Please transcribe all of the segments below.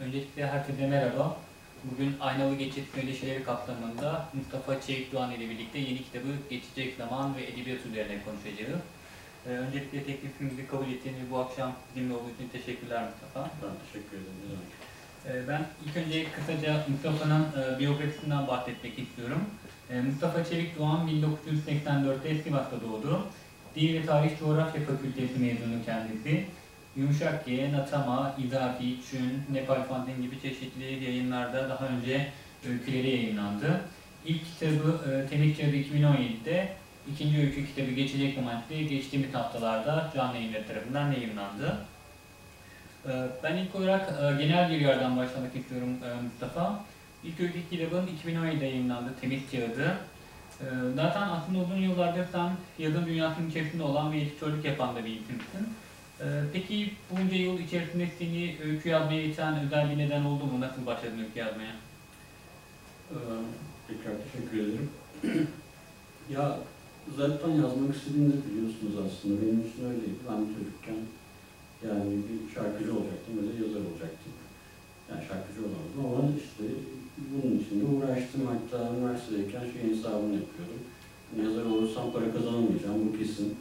Öncelikle herkese merhaba. Bugün Aynalı Geçit Söyleşileri kapsamında Mustafa Çelik Doğan ile birlikte yeni kitabı Geçecek Zaman ve Edebiyat üzerine konuşacağız. Ee, öncelikle teklifimizi kabul ettiğin ve bu akşam bizimle olduğu için teşekkürler Mustafa. Ben teşekkür ederim. Ee, ben ilk önce kısaca Mustafa'nın e, biyografisinden bahsetmek istiyorum. Ee, Mustafa Çelik Doğan 1984'te Sivas'ta doğdu. Dil ve Tarih Coğrafya Fakültesi mezunu kendisi. Yumuşak G, Natama, İzafi, Çün, Nepal Fantin gibi çeşitli yayınlarda daha önce öyküleri yayınlandı. İlk kitabı e, Temiz Kağıdı 2017'de, ikinci öykü kitabı Geçecek Romantik'te geçtiğimiz haftalarda canlı yayınları tarafından yayınlandı. Ee, Ben ilk olarak e, genel bir yerden başlamak istiyorum e, Mustafa. İlk öykü kitabın 2017'de yayınlandı, Temiz Kağıdı. Ee, Zaten aslında uzun yıllardır sen yazın dünyasının içerisinde olan ve editörlük yapan da bir isimsin. Ee, Peki bunca yıl içerisinde seni öykü yazmaya iten özel bir neden oldu mu? Nasıl başladın öykü yazmaya? Ee, tekrar teşekkür ederim. ya zaten yazmak istediğinizi biliyorsunuz aslında. Benim için öyleydi. Ben çocukken yani bir şarkıcı olacaktım ya da yazar olacaktım. Yani şarkıcı olamadım ama işte bunun için de uğraştım. Hatta üniversitedeyken şeyin hesabını yapıyordum. Hani yazar olursam para kazanamayacağım bu kesin.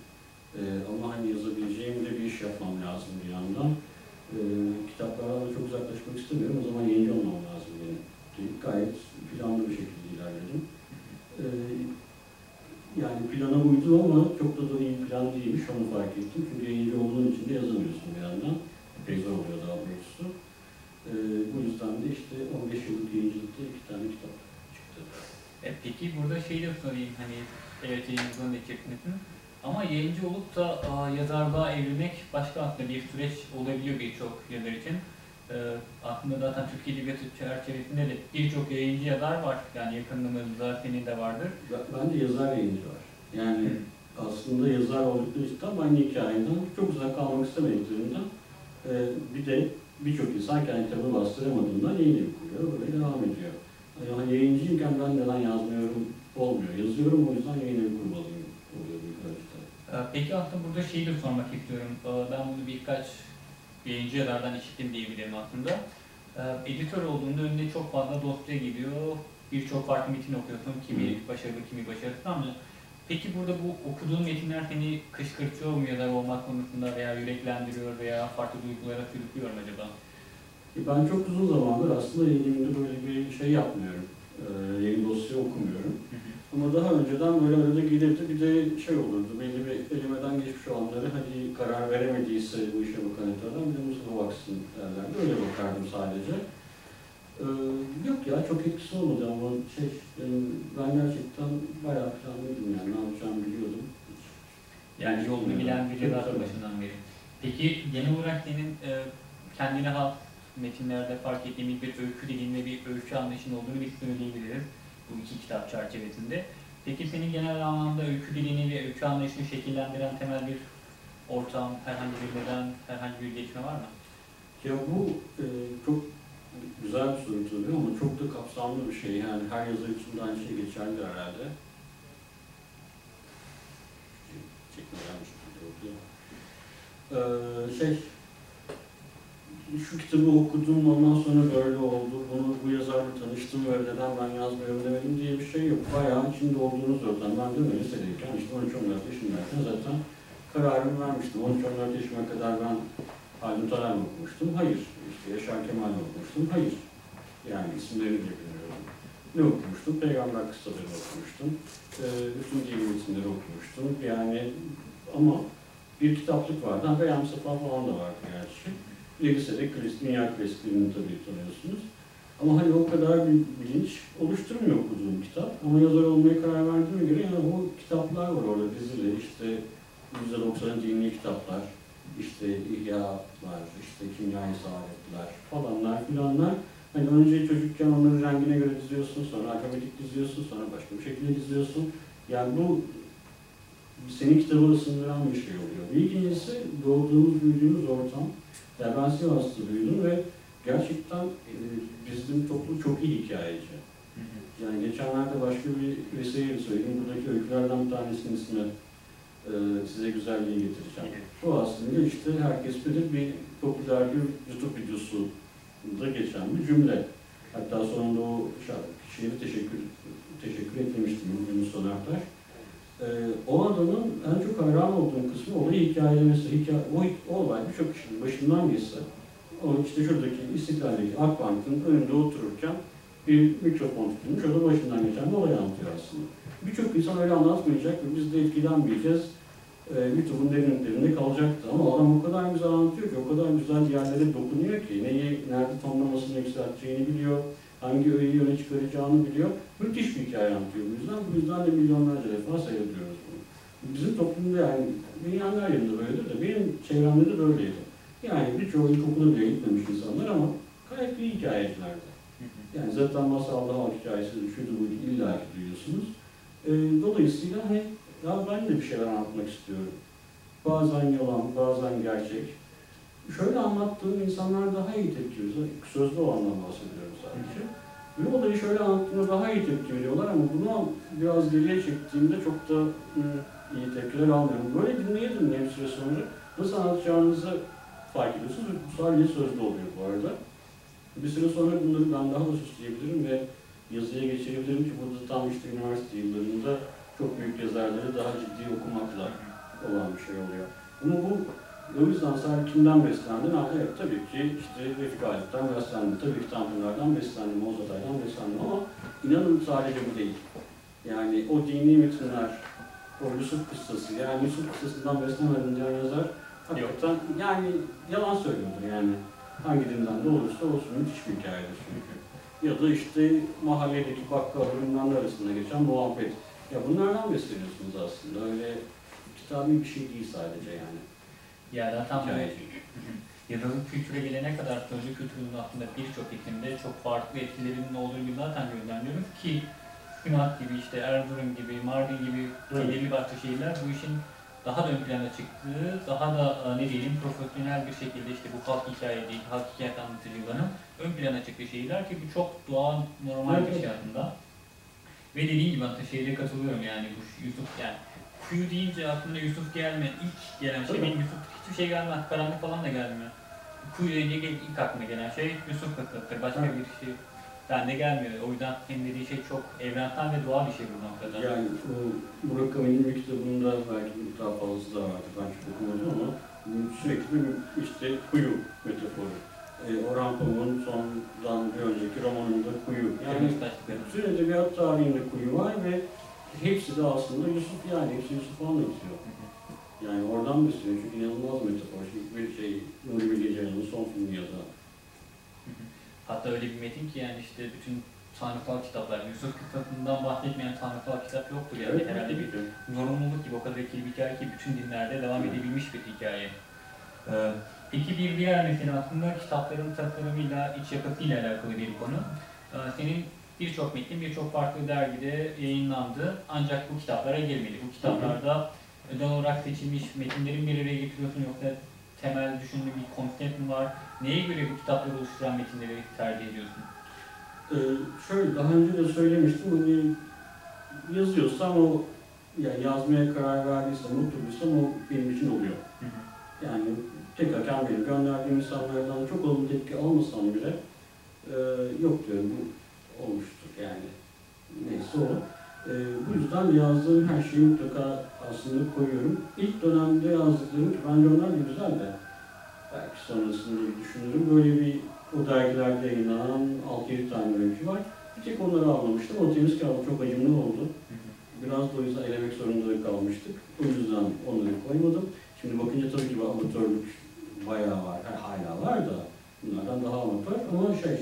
Ee, ama hani yazabileceğim de bir iş yapmam lazım bir yandan. Ee, kitaplardan da çok uzaklaşmak istemiyorum. O zaman yayıncı olmam lazım benim. deyip Gayet planlı bir şekilde ilerledim. Ee, yani plana uydum ama çok da, da iyi plan değilmiş onu fark ettim. Çünkü yayıncı olduğun için de yazamıyorsun bir yandan. Epey zor oluyor daha doğrusu. Ee, bu yüzden de işte 15 yıllık yayıncılıkta iki tane kitap çıktı. E, peki burada şeyi de sorayım hani evet yayıncılığın içerisindesin. Ama yayıncı olup da yazarlığa evrilmek başka aslında bir süreç olabiliyor birçok yazar için. Ee, aslında zaten Türkiye Edebiyatı çerçevesinde de birçok yayıncı yazar var. Yani yakınımızda senin de vardır. Ben- Bence yazar yayıncı var. Yani aslında yazar oldukları için tam aynı hikayeden çok uzak kalmak istemediklerinden e, bir de birçok insan kendi kitabını bastıramadığından yayın evi kuruyor. Böyle devam ediyor. Yani yayıncıyken ben neden yazmıyorum olmuyor. Yazıyorum o yüzden yayın evi kurmalıyım oluyor büyük ölçüde. Ee, Peki aslında burada şeyi de sormak istiyorum. Ee, Ben bunu birkaç yayıncı yazardan işittim diyebilirim aslında. Ee, Editör olduğunda önüne çok fazla dosya geliyor. Birçok farklı metin okuyorsun. Kimi Hı. başarılı, kimi başarısız ama Peki burada bu okuduğun metinler seni kışkırtıyor mu yazar olmak konusunda veya yüreklendiriyor veya farklı duygulara sürüklüyor mu acaba? E, Ben çok uzun zamandır aslında yayınımda böyle bir şey yapmıyorum. E, yayın dosya okumuyorum. Ama daha önceden böyle arada gelirdi bir de şey olurdu, belli bir elimeden geçmiş olanları hani karar veremediyse bu işe bakan editörden bir de Mustafa baksın derlerdi. Öyle bakardım sadece. Ee, yok ya çok etkisi olmadı ama şey, yani ben gerçekten bayağı planlıydım yani ne yapacağımı biliyordum. Yani yolunu bilen biri Tabii. başından beri. Peki genel olarak senin e, kendine has metinlerde fark ettiğimiz bir öykü dilin ve bir öykü anlayışın olduğunu biz söyleyebiliriz bu iki kitap çerçevesinde. Peki senin genel anlamda öykü dilini ve öykü anlayışını şekillendiren temel bir ortam, herhangi bir neden, herhangi bir gelişme var mı? Ya bu e, çok güzel bir soru tabii ama çok da kapsamlı bir şey yani her yazar için de aynı şey geçerli herhalde. Şekilde oluyor. Ee, şey, şu kitabı okudum ondan sonra böyle oldu, bunu bu yazarla tanıştım ve neden ben yazmıyorum demedim diye bir şey yok. Bayağı içinde olduğunuz ortam. Ben de lisedeyken işte 13-14 yaşındayken zaten kararımı vermiştim. 13-14 yaşıma kadar ben Haldun Taner mi okumuştum? Hayır. İşte Yaşar Kemal mi okumuştum? Hayır. Yani isimlerini bile bilmiyorum. Ne okumuştum? Peygamber kıssalarını okumuştum. Ee, bütün dini metinleri okumuştum. Yani ama bir kitaplık vardı. Ha, Beyam Safa falan da vardı gerçi. Bir de klasik, dünya klasiklerini tabii tanıyorsunuz. Ama hani o kadar bir bilinç oluşturmuyor okuduğum kitap. Ama yazar olmaya karar verdiğime göre yani o kitaplar var orada dizili. İşte %90 dini kitaplar, işte İhya'lar, işte kimyayı saadetler falanlar filanlar. Hani önce çocukken onların rengine göre diziyorsun, sonra alfabetik diziyorsun, sonra başka bir şekilde diziyorsun. Yani bu senin kitabı ısındıran bir şey oluyor. Bir doğduğumuz, büyüdüğümüz ortam. Yani ben Sivas'ta büyüdüm ve gerçekten e, bizim toplum çok iyi hikayeci. Yani geçenlerde başka bir vesileyle söyleyeyim. Buradaki öykülerden bir tanesinin ismi e, size güzelliği getireceğim. Bu aslında işte herkes bilir bir popüler bir YouTube videosu da geçen bir cümle. Hatta sonunda o şarkı- şiiri teşekkür, teşekkür etmiştim Yunus Sonertaş. Ee, o adamın en çok hayran olduğum kısmı olayı hikayelemesi. Hikaye, o, o olay birçok kişinin başından geçse, o işte şuradaki İstiklal'deki Akbank'ın önünde otururken bir mikrofon tutulmuş, o da başından geçen bir olay anlatıyor aslında. Birçok insan öyle anlatmayacak ve biz de etkilenmeyeceğiz. E, YouTube'un derinliklerinde kalacaktı ama adam o kadar güzel anlatıyor ki, o kadar güzel yerlere dokunuyor ki, neyi, nerede tonlamasını yükselteceğini biliyor, hangi öğeyi öne çıkaracağını biliyor. Müthiş bir hikaye anlatıyor bu yüzden. Bu yüzden de milyonlarca defa. Bizim toplumda yani, dünyanın her yerinde böyledir de benim çevremde de böyleydi. Yani birçoğu ilkokula bile gitmemiş insanlar ama gayet iyi hikayecilerdi. Yani zaten masalda halk hikayesi, şuydu buydu illa ki duyuyorsunuz. Ee, dolayısıyla hani ya ben de bir şeyler anlatmak istiyorum. Bazen yalan, bazen gerçek. Şöyle anlattığım insanlar daha iyi tepki veriyor. Sözlü olandan bahsediyorum sadece. Bir olayı şöyle anlattığımda daha iyi tepki veriyorlar ama bunu biraz geriye çektiğimde çok da hı, iyi tepkiler almıyorum. Böyle dinleye dinleye bir süre sonra nasıl anlatacağınızı fark ediyorsunuz. Bu sadece sözlü oluyor bu arada. Bir süre sonra bunları ben daha da süsleyebilirim ve yazıya geçirebilirim ki burada tam işte üniversite yıllarında çok büyük yazarları daha ciddi okumakla olan bir şey oluyor. Ama bu o yüzden sen kimden beslendin? Ha, evet tabii ki işte Refik Halik'ten beslendim. Tabii ki Tanrılardan beslendim, Oğuz Atay'dan beslendim ama inanın sadece bu değil. Yani o dini metinler, o Yusuf kıssası, yani Yusuf kıssasından beslemedim diyen yazar hakikaten yani yalan söylüyordur yani. Hangi dinden de olursa olsun müthiş bir hikayedir çünkü. Ya da işte mahalledeki bakkal ürünler arasında geçen muhabbet. Ya bunlardan besleniyorsunuz aslında. Öyle kitabi bir şey değil sadece yani. Ya zaten bu Hikayeci. yazılı kültüre gelene kadar sözlü kültürün aslında birçok iklimde çok farklı etkilerinin olduğunu zaten gözlemliyoruz ki Simat gibi işte Erzurum gibi, Mardin gibi Evet. belirli başka şehirler bu işin daha da ön plana çıktığı, daha da e, ne diyelim profesyonel bir şekilde işte bu halk hikaye değil, halk hikaye anlatıcılığının ön plana çıktığı şeyler ki bu çok doğal, normal Evet, bir şey aslında. Ve dediğim gibi aslında şeyle katılıyorum yani bu Yusuf yani kuyu deyince aklımda Yusuf gelme, ilk gelen şey benim Yusuf hiçbir şey gelmez, karanlık falan da gelmiyor. Kuyu deyince ilk aklıma gelen şey Yusuf kıssadır, başka Evet. bir şey bende gelmiyor. O yüzden senin dediği şey çok evrensel ve doğal bir şey bu noktada. Yani o Murakami'nin bir kitabında belki daha fazlası da vardı. Ben çok okumadım ama sürekli bir işte kuyu metaforu. E, Orhan Pamuk'un sondan bir önceki romanında kuyu. Yani taşlıkları. bütün edebiyat tarihinde kuyu var ve hepsi de aslında Yusuf yani. Hepsi Yusuf'u anlatıyor. Yani oradan besleniyor çünkü inanılmaz metafor. Çünkü bir şey Nuri Bilge Ceylan'ın son filmi ya da Hatta öyle bir metin ki yani işte bütün tanrısal kitaplar, Yusuf kitabından bahsetmeyen tanrısal kitap yoktur yani Evet, herhalde bir zorunluluk gibi o kadar etkili bir hikaye ki bütün dinlerde devam edebilmiş bir hikaye. Ee, Peki bir diğer mesele aslında kitapların tasarımıyla, iç yapısıyla alakalı bir konu. Ee, Senin birçok metnin birçok farklı dergide yayınlandı ancak bu kitaplara girmedi. Bu kitaplarda özel olarak seçilmiş metinlerin bir araya getiriyorsun yoksa temel düşündüğün bir konsept mi var? Neye göre bu kitapları oluşturan metinleri tercih ediyorsun? Ee, şöyle daha önce de söylemiştim hani yazıyorsam o yani yazmaya karar verdiysem, oturduysam o benim için oluyor. Yani tek hakem benim. Gönderdiğim insanlardan çok olumlu tepki almasam bile e, yok diyorum bu olmuştur yani. Neyse o. E, bu yüzden yazdığım her şeyi mutlaka aslında koyuyorum. İlk dönemde yazdıklarım ki bence onlar da güzel de belki sonrasında bir düşünürüm. Böyle bir o dergilerde yayınlanan 6-7 tane öykü var. Bir tek onları almamıştım. O temiz kağıt çok acımlı oldu. Biraz da o yüzden elemek zorunda kalmıştık. O yüzden onları koymadım. Şimdi bakınca tabii ki amatörlük bayağı var. Ha, hala var da bunlardan daha amatör ama şey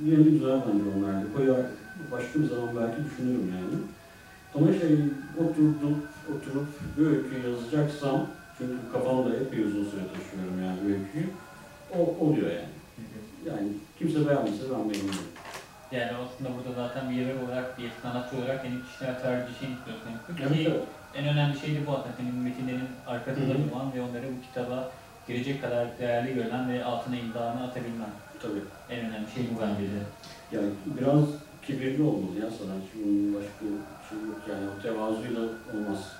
de güzel bence onlar da. Koyar, başka bir zaman belki düşünürüm yani. Ama şey oturup, oturup bir öykü yazacaksam çünkü kafamda epey uzun süre taşıyorum yani öyküyü. O oluyor yani. Yani kimse beğenmese ben beğeniyorum. Yani aslında burada zaten bir yazar olarak, bir sanatçı olarak senin kişisel tercihini istiyorsun. Evet, en önemli şey de bu aslında senin metinlerin arkasında duran ve onları bu kitaba girecek kadar değerli görülen ve altına imzanı atabilmen. Tabii. En önemli şey bu bence de. Yani biraz kibirli olmalı ya sanatçı. Bunun başka şey yok yani. O tevazuyla olmaz.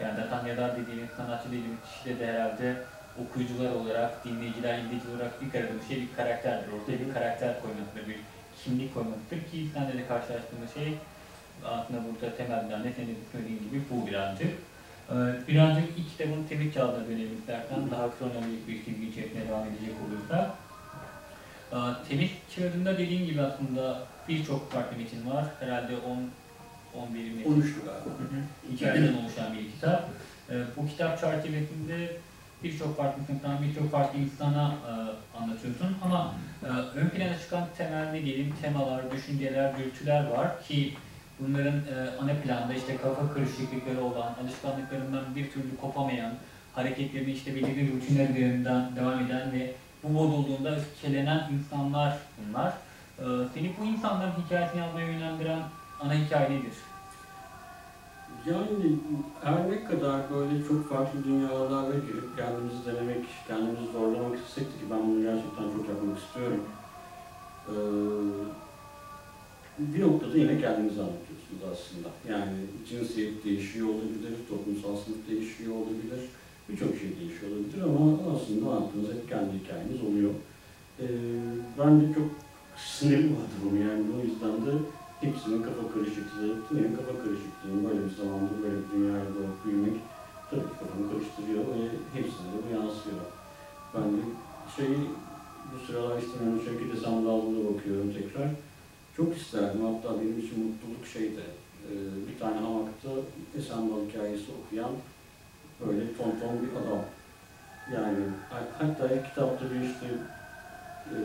Yani zaten yazar dediğimiz, sanatçı dediğimiz kişide de herhalde okuyucular olarak, dinleyiciler, izleyiciler olarak ilk aradığımız şey bir karakterdir. Ortaya bir karakter koymasıdır, bir kimlik koymasıdır ki senle de karşılaştığımız şey aslında burada temelden de senin de söylediğin gibi bu birazcık. Ee, Birazcık ilk kitabın Temiz Çağ'da dönelim istersen daha kronolojik bir çizgi içerisine devam edecek olursa. Ee, Temiz Çağ'ında dediğin gibi aslında birçok farklı metin var. Herhalde 10 11 metin. 13'tü galiba. Hikayeden oluşan bir kitap. Ee, bu kitap çerçevesinde birçok farklı sınıftan, birçok farklı insana e, anlatıyorsun ama e, ön plana çıkan temel ne diyelim temalar, düşünceler, dürtüler var ki bunların e, ana planda işte kafa karışıklıkları olan, alışkanlıklarından bir türlü kopamayan, hareketlerini işte belirli rutinler üzerinden devam eden ve bu bozulduğunda öfkelenen insanlar bunlar. E, seni bu insanların hikayesini yazmaya yönlendiren ana hikaye nedir? Yani her ne kadar böyle çok farklı dünyalara girip kendimizi denemek, kendimizi zorlamak istesek ki ben bunu gerçekten çok yapmak istiyorum. Ee, bir noktada yine kendinizi anlatıyorsunuz aslında. Yani cinsiyet değişiyor olabilir, toplumsal sınıf değişiyor olabilir, birçok şey değişiyor olabilir ama aslında anlattığınız hep kendi hikayeniz oluyor. Ee, ben de çok adamım yani o yüzden de hepsinin kafa karışıklığı, benim kafa karışıklığım böyle bir zamanda böyle bir dünyaya doğup büyümek tabii ki kafamı karıştırıyor ve hepsine de bu yansıyor. Ben de şeyi bu sıralar işte ben Şevket Esamdallı'na bakıyorum tekrar. Çok isterdim hatta benim için mutluluk şeydi. Ee, bir tane hamakta Esamdal hikayesi okuyan böyle tonton bir adam. Yani hatta kitapta bir işte e,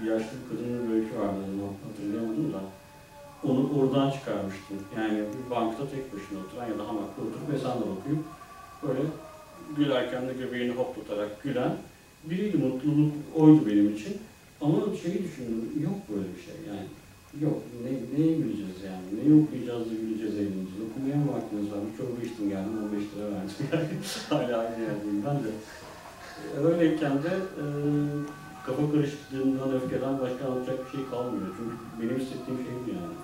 bir yaşlı kadının öykü vardı, onu hatırlayamadım da. Onu oradan çıkarmıştım. Yani bir bankta tek başına oturan ya da hamakta oturup esanda okuyup böyle gülerken de göbeğini hoplatarak gülen biriydi. Mutluluk oydu benim için. Ama şeyi düşündüm, yok böyle bir şey yani. Yok, ne, neye güleceğiz yani? Neyi okuyacağız da güleceğiz, eğleneceğiz? Okumaya mı vaktiniz var? Bir çorba içtim geldim, 15 lira verdim. Hala aynı yerdeyim ben de. Öyleyken de e, kafa karışıklığından, öfkeden başka anlatacak bir şey kalmıyor. Çünkü benim hissettiğim şey bu yani.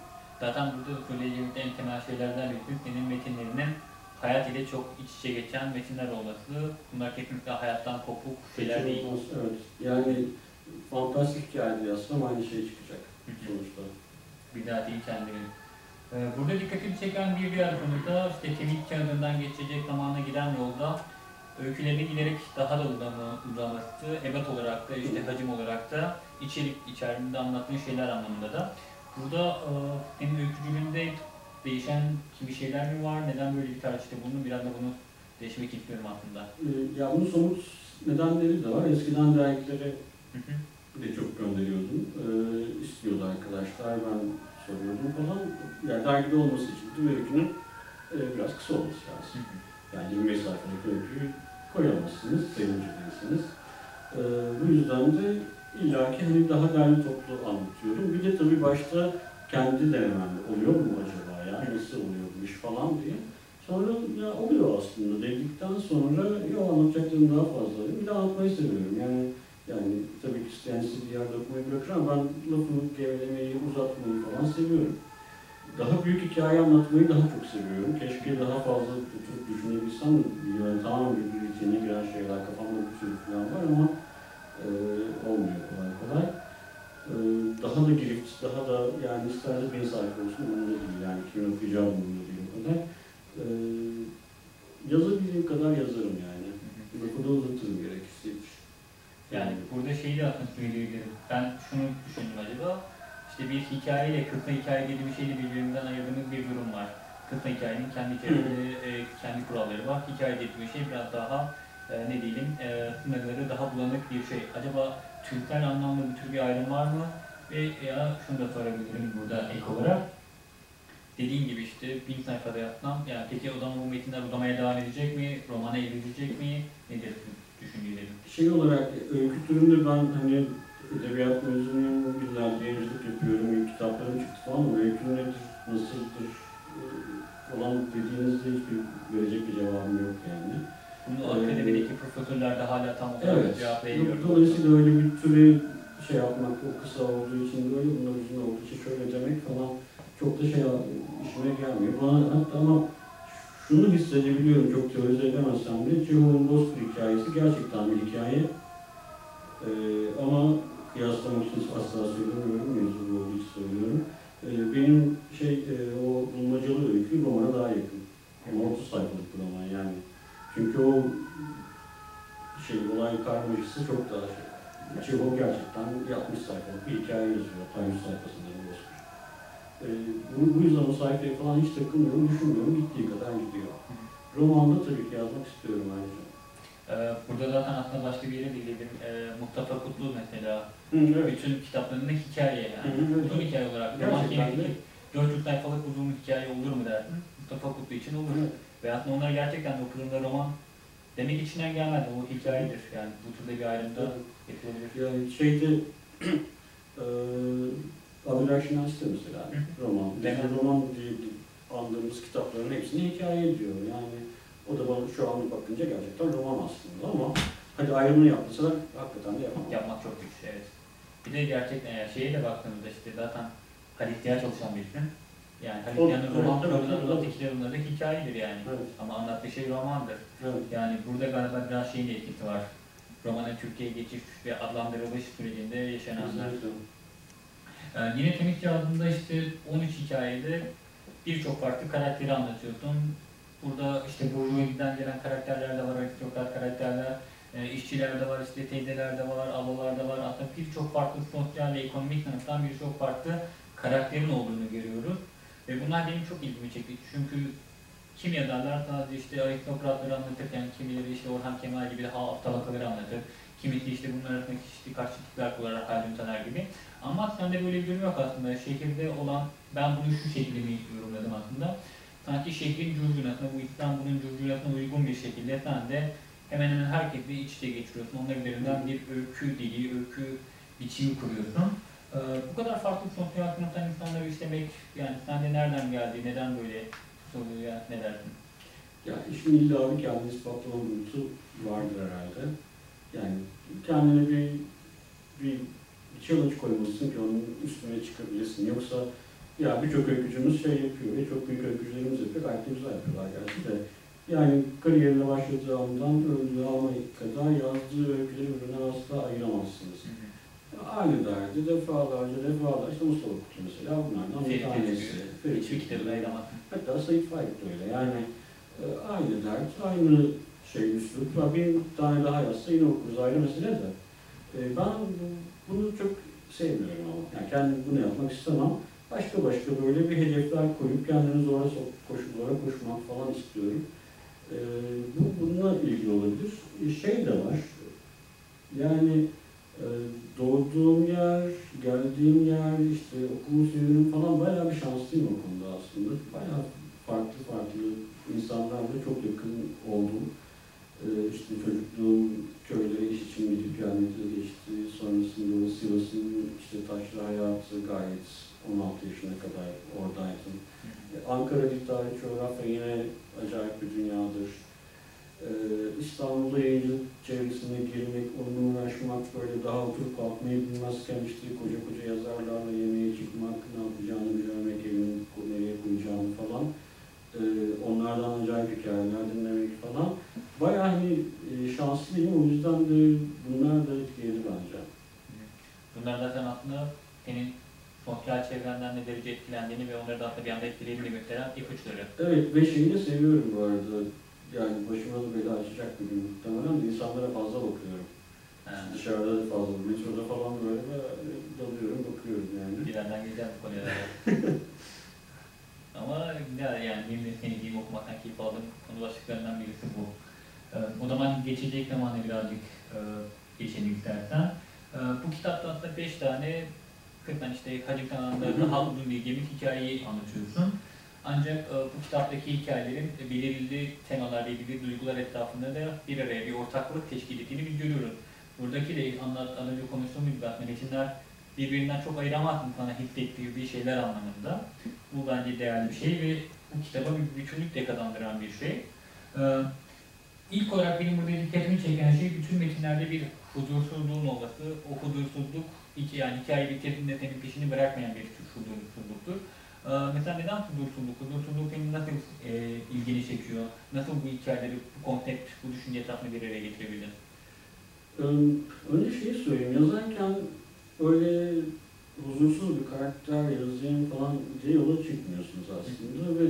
Zaten burada söyleyeceğimiz en temel şeylerden birisi senin metinlerinin hayat ile çok iç içe geçen metinler olması. Bunlar kesinlikle hayattan kopuk şeyler değil. Olmaz, Evet. Yani fantastik hikaye yazsam aynı şey çıkacak sonuçta. Bir daha değil kendini. Ee, Burada dikkatimi çeken bir diğer konu da işte kemik kağıdından geçecek zamana giden yolda öykülerin giderek daha da uzama, uzaması, ebat olarak da işte hacim olarak da içerik içerisinde anlattığın şeyler anlamında da. Burada e, senin öykücülüğünde değişen kimi şeyler mi var? Neden böyle bir tercihte bulundun? Biraz da bunu değişmek istiyorum aslında. Ee, Ya bunun somut nedenleri de var. Eskiden dergilere Hı hı. de çok gönderiyordum. Ee, istiyordu arkadaşlar, ben soruyordum falan. Yani dergide olması için de öykünün e, biraz kısa olması Hı lazım. hı. Yani 25 sayfalık öyküyü koyamazsınız, sayıncı değilsiniz. Ee, bu yüzden de illaki hani daha derli toplu anlatıyorum. Bir de tabii başta kendi denememde oluyor mu acaba ya, nasıl oluyor bu iş falan diye. Sonra ya oluyor aslında dedikten sonra ya anlatacaklarım daha fazla. Bir de anlatmayı seviyorum. Yani yani tabii ki isteyen bir yerde okumayı bırakır ama ben lafını gevelemeyi, uzatmayı falan seviyorum. Daha büyük hikaye anlatmayı daha çok seviyorum. Keşke daha fazla tutup düşünebilsem. Yani tamamen bir rutine giren şeyler kafamda bir sürü falan var ama e, olmuyor kolay kolay. E, daha da girift, daha da yani isterse bir sayfa olsun umurumda değil. Yani kimin okuyacağı umurumda değil o kadar. E, yazabildiğim kadar yazarım yani. Lafı da uzatırım gerekirse. Yani burada şeyi de aslında söyleyebilirim. Ben şunu düşündüm acaba. İşte bir hikayeyle kısa hikaye dediğim şeyle birbirinden ayırdığımız bir durum var. Kısa hikayenin kendi içerisinde e, kendi kuralları var. Hikaye dediğim şey biraz daha e, ne diyelim e, sınırları daha bulanık bir şey. Acaba türsel anlamda bir tür bir ayrım var mı? Ve ya şunu da sorabilirim burada ek olarak. Dediğin gibi işte bin sayfada yapsam, yani peki o zaman bu metinler uzamaya devam edecek mi? Romana evrilecek mi? Nedir düşüncelerin? Şey olarak öykü türünde ben hani edebiyat mezunuyum, yıllardır yayıncılık yapıyorum, kitaplarım çıktı falan ama öykü nedir, nasıldır falan dediğinizde hiçbir verecek bir cevabım yok yani. Bunu akademideki profesörler de hala tam olarak Evet. cevaplayamıyor. Dolayısıyla öyle bir türe şey yapmak, o kısa olduğu için böyle, bunlar uzun olduğu için şöyle demek falan çok da şey işime gelmiyor. Bana hatta ama şunu hissedebiliyorum çok teorize edemezsem bile Cihun Bozkır hikayesi gerçekten bir hikaye. Ee, 60 sayfalık bir hikaye yazıyor. 100 sayfasında bir bozkır. Ee, bu, bu yüzden o sayfaya falan hiç takılmıyorum, düşünmüyorum. Gittiği kadar gidiyor. Romanda tabii ki yazmak istiyorum ayrıca. Ee, burada zaten aslında başka bir yere değindim. Ee, Mustafa Kutlu mesela. Hı, evet. Bütün kitaplarında hikaye yani. Hı hı. Uzun hikaye olarak. Gerçekten de. gerekli 400 sayfalık uzun bir hikaye olur mu dersin. Mustafa Kutlu için olur. Evet. Ve aslında onlar gerçekten de okuduğunda roman demek içinden gelmez. O hikayedir yani. Bu türde bir ayrımda yapılabilir. Yani şeyde eee Abdülhak Şinasi de mesela roman. Evet. roman diye andığımız kitapların hepsini hikaye ediyor. Yani o da bana şu an bakınca gerçekten roman aslında ama hadi ayrımını yapmasalar hakikaten de yapamam. Yapmak çok güç, evet. Bir de gerçekten yani şeye de baktığımızda işte zaten Halit Ziya çalışan bir film. Yani Halit O- Ziya'nın evet, romanlarından evet, evet. ötekiler onlarda hikayedir yani. Evet, Ama anlattığı şey romandır. evet. Yani burada galiba biraz şeyin etkisi var. Romanın Türkiye'ye geçiş ve adlandırılış sürecinde yaşananlar. Ee, yine Temiz Kağıdı'nda işte 13 hikayede birçok farklı karakteri anlatıyorsun. Burada işte Burjuvazi'den gelen karakterler de var, aristokrat karakterler, e, işçiler de var, işte teyzeler de var, ablalar da var. Aslında birçok farklı sosyal ve ekonomik sınıftan birçok farklı karakterin olduğunu görüyoruz. Ve bunlar benim çok ilgimi çekti. Çünkü kim yazarlar sadece işte aristokratları anlatırken kimileri işte Orhan Kemal gibi daha alt tabakaları anlatır. Kimisi işte bunlar arasındaki çeşitli karşıtlıklar kurarak Haldun Taner gibi. Ama sende böyle bir durum yok aslında. Şehirde olan, ben bunu şu şekilde mi yorumladım aslında. Sanki şehrin curcunasına, bu İstanbul'un curcunasına uygun bir şekilde sen de hemen hemen herkesle iç içe geçiriyorsun. Onlar üzerinden bir öykü dili, öykü biçimi kuruyorsun. Ee, bu kadar farklı sınıftan insanları işlemek, yani sende nereden geldi, neden böyle soruyor ya, ne dersin? Ya işin illa bir kendini ispatlama duygusu vardır herhalde. Yani kendine bir, bir, challenge koymalısın ki onun üstüne çıkabilirsin. Yoksa ya birçok öykücümüz şey yapıyor ve çok büyük öykücülerimiz yapıyor. Gayet de güzel yapıyorlar gerçi de. Yani kariyerine başladığı andan öldüğü ana kadar yazdığı öyküleri birbirinden asla ayıramazsınız. Aynı derdi defalarca defalarca işte Mustafa Kutlu mesela bunlardan bir tanesi. Hiçbir kitabı Tezgü. ayıramazsın. Hatta Sait Faik de öyle. Yani e, aynı dert, aynı şey üslup. Bir tane daha yazsa yine okuruz ayrı mesele de. E, ben bu- bunu çok sevmiyorum ama. Yani kendim bunu yapmak istemem. Başka başka böyle bir hedefler koyup kendini zora sok, koşullara koşmak falan istiyorum. E, bu bununla ilgili olabilir. Şey de var. Yani doğduğum yer, geldiğim yer, işte okulu seviyorum falan bayağı bir şanslıyım o konuda aslında. Bayağı farklı farklı insanlarla çok yakın oldum. E, işte çocukluğum köylere iş için gidip gelmekle geçti. Sonrasında Sivas'ın işte taşlı hayatı gayet 16 yaşına kadar oradaydım. E, Ankara Dil Tarih Coğrafya yine acayip bir dünyadır. Ee, İstanbul'da yayıncılık çevresine girmek, onunla uğraşmak, böyle daha oturup kalkmayı bilmezken işte koca koca yazarlarla yemeğe çıkmak, ne yapacağını bilemek, evini ko- nereye koyacağını falan. Ee, onlardan acayip hikayeler dinlemek falan. Bayağı hani e, şanslıyım, o yüzden de bunlar da etkiledi bence. Bunlar zaten aslında senin sosyal çevrenden ne derece etkilendiğini ve onları da aslında bir anda etkilediğini gösteren ipuçları. Evet ve şeyi de seviyorum bu arada. Yani başıma da bela açacak bir gün muhtemelen de insanlara fazla bakıyorum. Ha, Dışarıda da fazla, metroda falan böyle böyle dalıyorum, bakıyorum yani. birazdan geleceğim bu konuya. Ama güzel yani benim de seni gibi okumaktan keyif aldığım konu başlıklarından birisi bu. Ee, o zaman geçecek zamanı birazcık e, geçelim istersen. Ee, bu kitapta aslında 5 tane kırktan işte Hacı hı. daha uzun bir hikayeyi anlatıyorsun. Ancak e, bu kitaptaki hikayelerin belirli temalarla ilgili duygular etrafında da bir araya bir ortaklık teşkil ettiğini biz görüyoruz. Buradaki de anlat, az önce konuştuğumuz gibi aslında metinler birbirinden çok ayıramazsın sana hissettiği bir şeyler anlamında. Bu bence değerli bir şey ve bu kitaba bir bütünlük de kazandıran bir şey. Ee, ilk olarak benim burada dikkatimi çeken şey bütün metinlerde bir huzursuzluğun olması. O huzursuzluk hiç yani hikaye bitirdiğinde senin peşini bırakmayan bir huzursuzluktur. Ee, mesela neden huzursuzluk? Huzursuzluk senin nasıl e, ilgini çekiyor? Nasıl bu hikayeleri, bu konsept, bu düşünce etrafını bir araya getirebildin? Ee, Önce şeyi söyleyeyim, yazarken öyle huzursuz bir karakter yazayım falan diye yola çıkmıyorsunuz aslında ve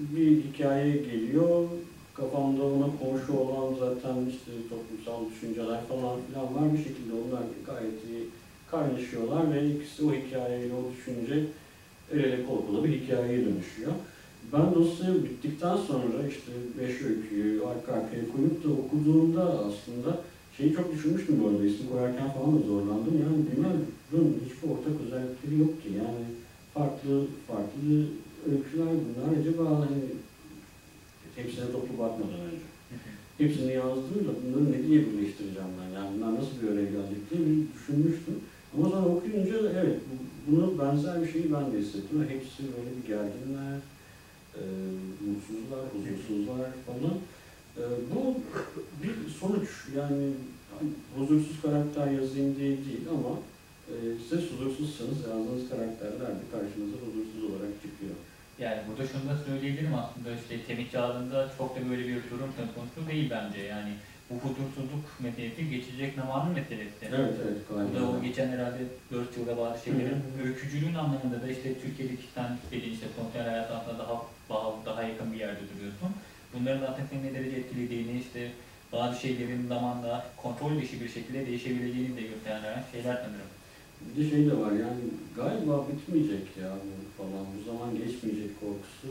bir hikaye geliyor, kafamda ona komşu olan zaten işte toplumsal düşünceler falan filan var bir şekilde onlar gayet iyi kaynaşıyorlar ve ikisi o hikayeyle o düşünce kol kola bir hikayeye dönüşüyor. Ben dosya bittikten sonra işte beş öyküyü arka arkaya koyup da okuduğumda aslında şeyi çok düşünmüştüm bu arada, isim koyarken falan da zorlandım. Yani bunların hiçbir ortak özellikleri yok ki. Yani farklı farklı öyküler bunlar. Acaba hani hepsine toplu bakmadan önce. Hepsini yazdığımda bunları ne diye birleştireceğim ben? Yani bunlar nasıl bir araya gelecek diye bir düşünmüştüm. Ama sonra okuyunca evet bu- bunu benzer bir şeyi ben de hissettim. Hepsi böyle bir gerginler, e, mutsuzlar, huzursuzlar falan. E, bu bir sonuç yani huzursuz karakter yazayım diye değil ama e, siz huzursuzsanız yazdığınız karakterler de karşınıza huzursuz olarak çıkıyor. Yani burada şunu da söyleyebilirim aslında işte Temik Çağları'nda çok da böyle bir durum söz konusu değil bence. Yani bu huzursuzluk meselesi geçecek zamanın meselesi. Evet evet Bu da o geçen herhalde 4 yılda bazı şeylerin öykücülüğün anlamında da işte Türkiye'deki sen dediğin işte sosyal hayat aslında daha daha, daha yakın bir yerde duruyorsun. Bunların zaten seni ne derece etkilediğini işte bazı şeylerin zamanla kontrol dışı bir şekilde değişebileceğini de gösteren şeyler sanırım. Bir de şey de var yani galiba bitmeyecek ya falan. Bu zaman geçmeyecek korkusu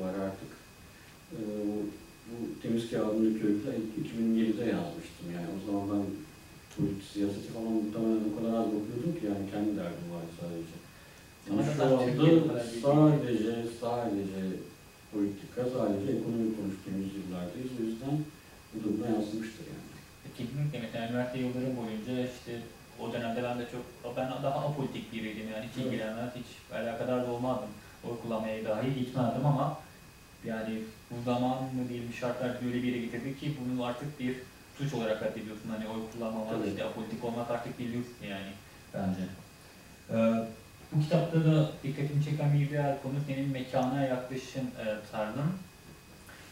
var artık. Ee, bu- temiz kağıdındaki öyküler 2007'de yazmıştım yani. O zaman ben politik, siyaseti falan muhtemelen o kadar az okuyordum ki yani kendi derdim vardı sadece. Ama şu anda sadece, sadece politika, sadece ekonomi konuştuğumuz yıllardayız. O yüzden bu da buna yansımıştır yani. Kesinlikle mesela üniversite yıllarım boyunca işte o dönemde ben de çok, ben daha apolitik biriydim yani hiç ilgilenmez, hiç alakadar da olmazdım. Oy kullanmaya dahi gitmezdim ama yani bu zaman mı diyelim şartlar bizi öyle bir yere getirdi ki bunu artık bir suç olarak addediyorsun. Hani oy kullanmamak, Tabii. işte apolitik olmak artık bir lüks yani bence. Ee, bu kitapta da dikkatimi çeken bir diğer konu senin mekana yaklaşım e, tarzın.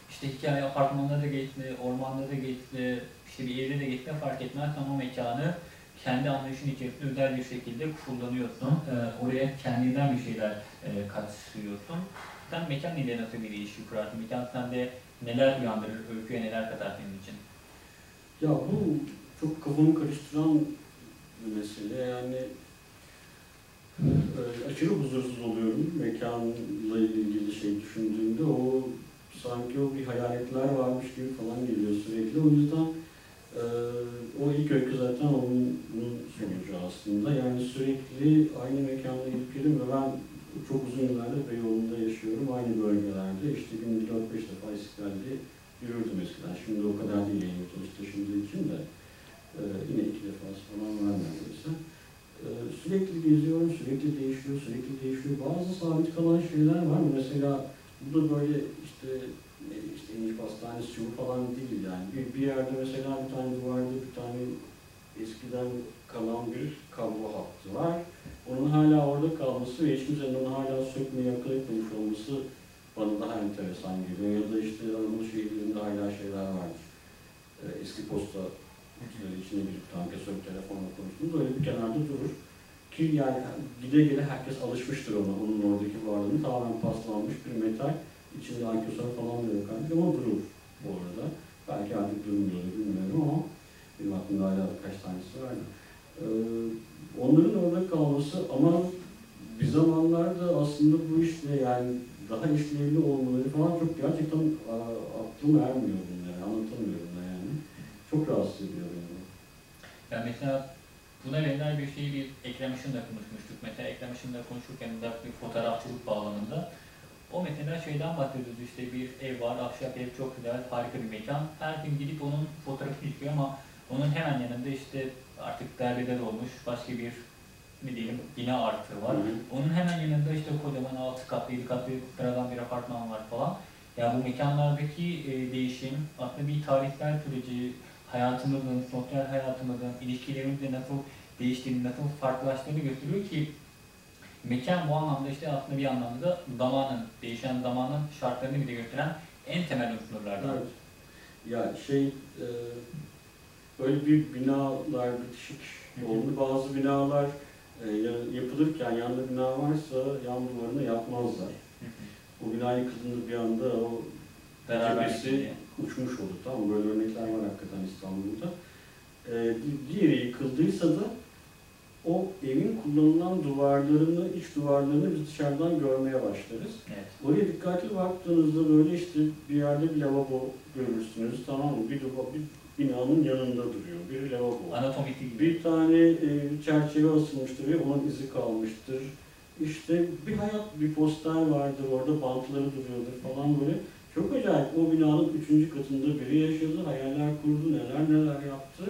İşte hikaye apartmanda da geçti, ormanda da geçti, işte bir evde de geçti fark etmez ama mekanı kendi anlayışın içerisinde özel bir şekilde kullanıyorsun. Ee, oraya kendinden bir şeyler e, katıyorsun. Sen mekan ile nasıl bir ilişki kurarsın? Mekan sende neler uyandırır, öyküye neler katar senin için? Ya bu çok kafamı karıştıran bir mesele. Yani e, aşırı huzursuz oluyorum mekanla ilgili şey düşündüğümde. O sanki o bir hayaletler varmış gibi falan geliyor sürekli. O yüzden e, o ilk öykü zaten onun, bunun sonucu aslında. Yani sürekli aynı mekanda gidip ve ben çok uzun yıllardır Beyoğlu'nda yaşıyorum. Aynı bölgelerde. İşte günde 4-5 defa İstiklal'de yürürdüm eskiden. Şimdi o kadar değil yani otobüs taşındığı için de. Ee, yine iki defası falan var neredeyse. Ee, sürekli geziyorum, sürekli değişiyor, sürekli değişiyor. Bazı sabit kalan şeyler var. Mesela bu da böyle işte işte İnci Pastanesi şu bu falan değil yani. Bir, bir yerde mesela bir tane duvarda bir tane eskiden kalan bir kablo hattı var. Onun hala orada kalması ve hiç kimsenin onu hala sökmeye akıl etmemiş olması bana daha enteresan geliyor. Ya da işte Anadolu şehirlerinde hala şeyler vardır. Ee, eski posta kutuları içine girip tankasör telefonla konuştuğumuz öyle bir kenarda durur. Ki yani gide gele herkes alışmıştır ona, onun oradaki varlığını tamamen paslanmış bir metal. İçinde ankesör falan da yok artık ama durur bu arada. Belki artık durmuyordu bilmiyorum ama benim aklımda hala birkaç tanesi vardı. Ee, onların orada kalması ama bir zamanlarda aslında bu işle yani daha işlevli olmaları falan çok gerçekten aa, aklım ermiyor bunları, anlatamıyorum da yani. Çok rahatsız ediyor beni. Yani mesela buna benzer bir şeyi bir Ekrem Işın'la konuşmuştuk. Mesela Ekrem Işın'la konuşurken de bir fotoğrafçılık bağlamında. O mesela şeyden bahsediyoruz işte bir ev var, ahşap ev çok güzel, harika bir mekan. Her gün gidip onun fotoğrafı çıkıyor ama onun hemen yanında işte artık derbeder olmuş başka bir ne diyelim bina artığı var. Hı hı. Onun hemen yanında işte kocaman altı katlı, yedi katlı sıradan bir apartman var falan. Yani bu mekanlardaki e, değişim aslında bir tarihsel süreci, hayatımızın, sosyal hayatımızın, ilişkilerimizle nasıl değiştiğini, nasıl farklılaştığını gösteriyor ki mekan bu anlamda işte aslında bir anlamda da zamanın, değişen zamanın şartlarını bize gösteren en temel unsurlardan. Evet. Ya şey, e, böyle bir binalar bitişik oldu. Bazı binalar e, ya- yapılırken yanında bina varsa yan duvarını yapmazlar. O bina yıkıldığında bir anda o cephesi uçmuş olur. Tamam? Böyle örnekler var hakikaten İstanbul'da. E, di- diğeri yıkıldıysa da o evin kullanılan duvarlarını, iç duvarlarını biz dışarıdan görmeye başlarız. Evet. Oraya dikkatli baktığınızda böyle işte bir yerde bir lavabo görürsünüz tamam mı? Bir, duva- bir binanın yanında duruyor. Bir lavabo. Anatomik gibi. Bir tane e, çerçeve asılmıştır ve onun izi kalmıştır. İşte bir hayat, bir poster vardır orada bantları duruyordur falan böyle. Çok acayip. O binanın üçüncü katında biri yaşadı, hayaller kurdu, neler neler yaptı.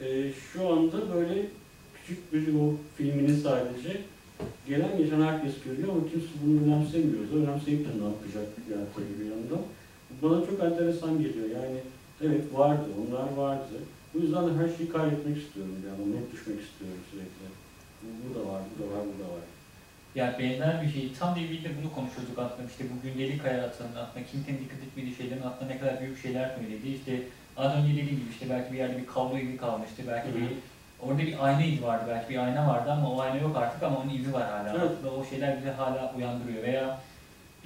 E, şu anda böyle küçük bir o filmini sadece gelen geçen herkes görüyor ama kimse bunu önemsemiyor. Önemseyip de ne yapacak bir yandan. Bana çok enteresan geliyor. Yani evet vardı, onlar vardı. Bu yüzden de her şeyi kaybetmek istiyorum yani. Not düşmek istiyorum sürekli. Bu, da var, bu da var, bu da var. Yani benzer bir şey. Tam değil de bunu konuşuyorduk aslında. İşte bu gündelik hayatın aslında kimsenin dikkat etmediği şeylerin aslında ne kadar büyük şeyler söylediği. İşte az önce dediğim gibi işte belki bir yerde bir kablo izi kalmıştı. Belki Hı hı. bir orada bir ayna izi vardı. Belki bir ayna vardı ama o ayna yok artık ama onun izi var hala. Evet. Aslında o şeyler bizi hala uyandırıyor. Veya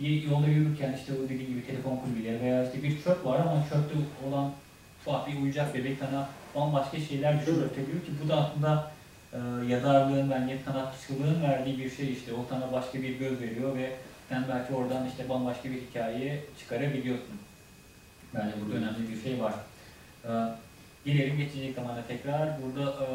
bir yolda yürürken işte o dediğim gibi telefon kulübeleri veya işte bir çöp var ama çöpte olan ufak bir oyuncak bebek sana bambaşka şeyler düşündürtebiliyor ki bu da aslında e, yazarlığın bence sanatçılığın verdiği bir şey işte o sana başka bir göz veriyor ve sen belki oradan işte bambaşka bir hikaye çıkarabiliyorsun. Bence burada önemli bir şey var. E, gelelim geçecek zamana tekrar. Burada e,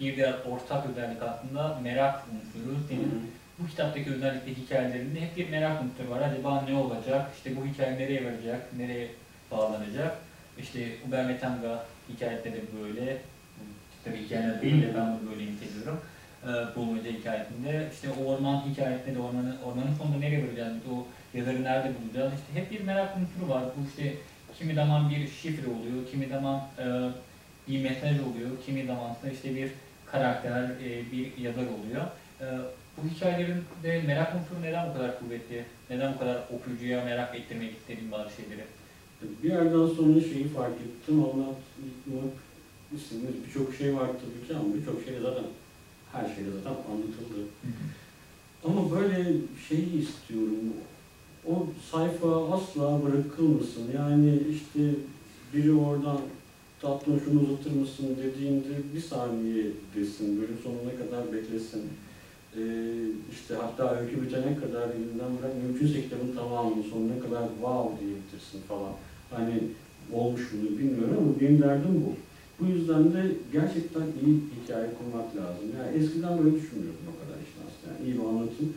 bir diğer ortak özellik aslında merak unsuru. Senin bu kitaptaki özellikle hikayelerinde hep bir merak unsuru var. Acaba ne olacak? İşte bu hikaye nereye varacak? Nereye bağlanacak? İşte Uber Metanga hikayette de böyle. Tabii hikayeler değil de ben bunu böyle niteliyorum. Ee, bulmaca hikayesinde. İşte o orman hikayesinde de ormanın, ormanın sonunda nereye varacağız? O yazarı nerede bulacağız? İşte hep bir merak unsuru var. Bu işte kimi zaman bir şifre oluyor, kimi zaman e, bir mesaj oluyor, kimi zaman da işte bir karakter, e, bir yazar oluyor. E, bu hikayelerin de merak unsuru neden bu kadar kuvvetli? Neden bu kadar okuyucuya merak ettirmek istediğim bazı şeyleri? Bir yerden sonra şeyi fark ettim. Anlatmak istediğimiz birçok şey var tabii ki ama birçok şey zaten her şey de zaten anlatıldı. Ama böyle şeyi istiyorum. O sayfa asla bırakılmasın. Yani işte biri oradan tatlım şunu uzatır mısın dediğinde bir saniye desin. Bölüm sonuna kadar beklesin. Ee, işte hatta öykü bitene kadar elinden bırak. Mümkünse kitabın tamamını sonuna kadar wow diye bitirsin falan. Hani olmuş mu bilmiyorum ama benim derdim bu. Bu yüzden de gerçekten iyi hikaye kurmak lazım. Yani eskiden böyle düşünmüyordum o kadar işte aslında. Yani iyi bir anlatım.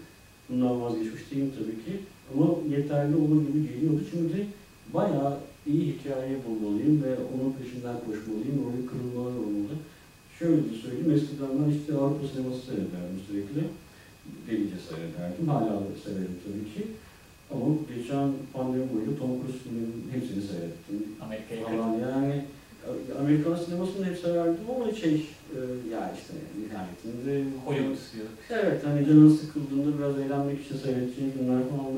Bundan vazgeçmiş değilim tabii ki. Ama yeterli olur gibi geliyordu. Şimdi bayağı iyi hikaye bulmalıyım ve onun peşinden koşmalıyım. Orayı kırılmalar olmalı. Şöyle de söyleyeyim. Eskiden ben işte Avrupa sineması seyrederdim sürekli. Delice seyrederdim. Hala severim tabii ki. Ama geçen pandemi boyunca Tom Cruise hepsini seyrettim Amerika'ya falan yani Amerikan sinemasını hep severdim ama şey e, ya işte nihayetinde Hollywood istiyor. Evet hani canın sıkıldığında biraz eğlenmek için seyredeceğin filmler falan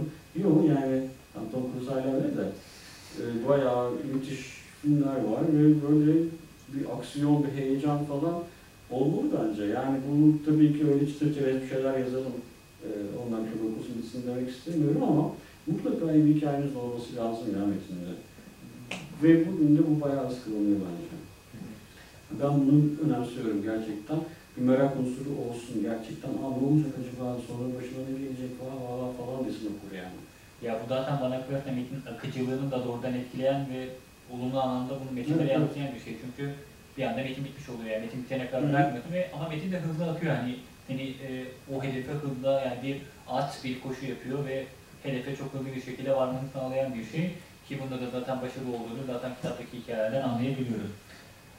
yok yani yani Tom Cruise hala öyle de e, bayağı müthiş filmler var ve böyle bir aksiyon, bir heyecan falan olmalı bence. Yani bunu tabii ki öyle çıtır çerez bir şeyler yazalım. E, ondan çok okusun bitsin demek istemiyorum ama mutlaka bir hikayeniz olması lazım ya metinde. Ve bugün de bu bayağı sıkılıyor bence. Ben bunu önemsiyorum gerçekten. Bir merak unsuru olsun gerçekten. Aa ne olacak acaba, sonra başına ne gelecek falan falan falan desin okur yani. Ya bu zaten bana kalırsa metin akıcılığını da doğrudan etkileyen ve olumlu anlamda bunu metinlere Evet, evet. yansıyan bir şey. Çünkü bir anda metin bitmiş oluyor yani metin bitene kadar bırakmıyorsun ve ama metin de hızlı akıyor hani seni e, o hedefe hızla yani bir at bir koşu yapıyor ve hedefe çok hızlı bir şekilde varmanı sağlayan bir şey ki bunda da zaten başarılı olduğunu zaten kitaptaki hikayelerden anlayabiliyoruz.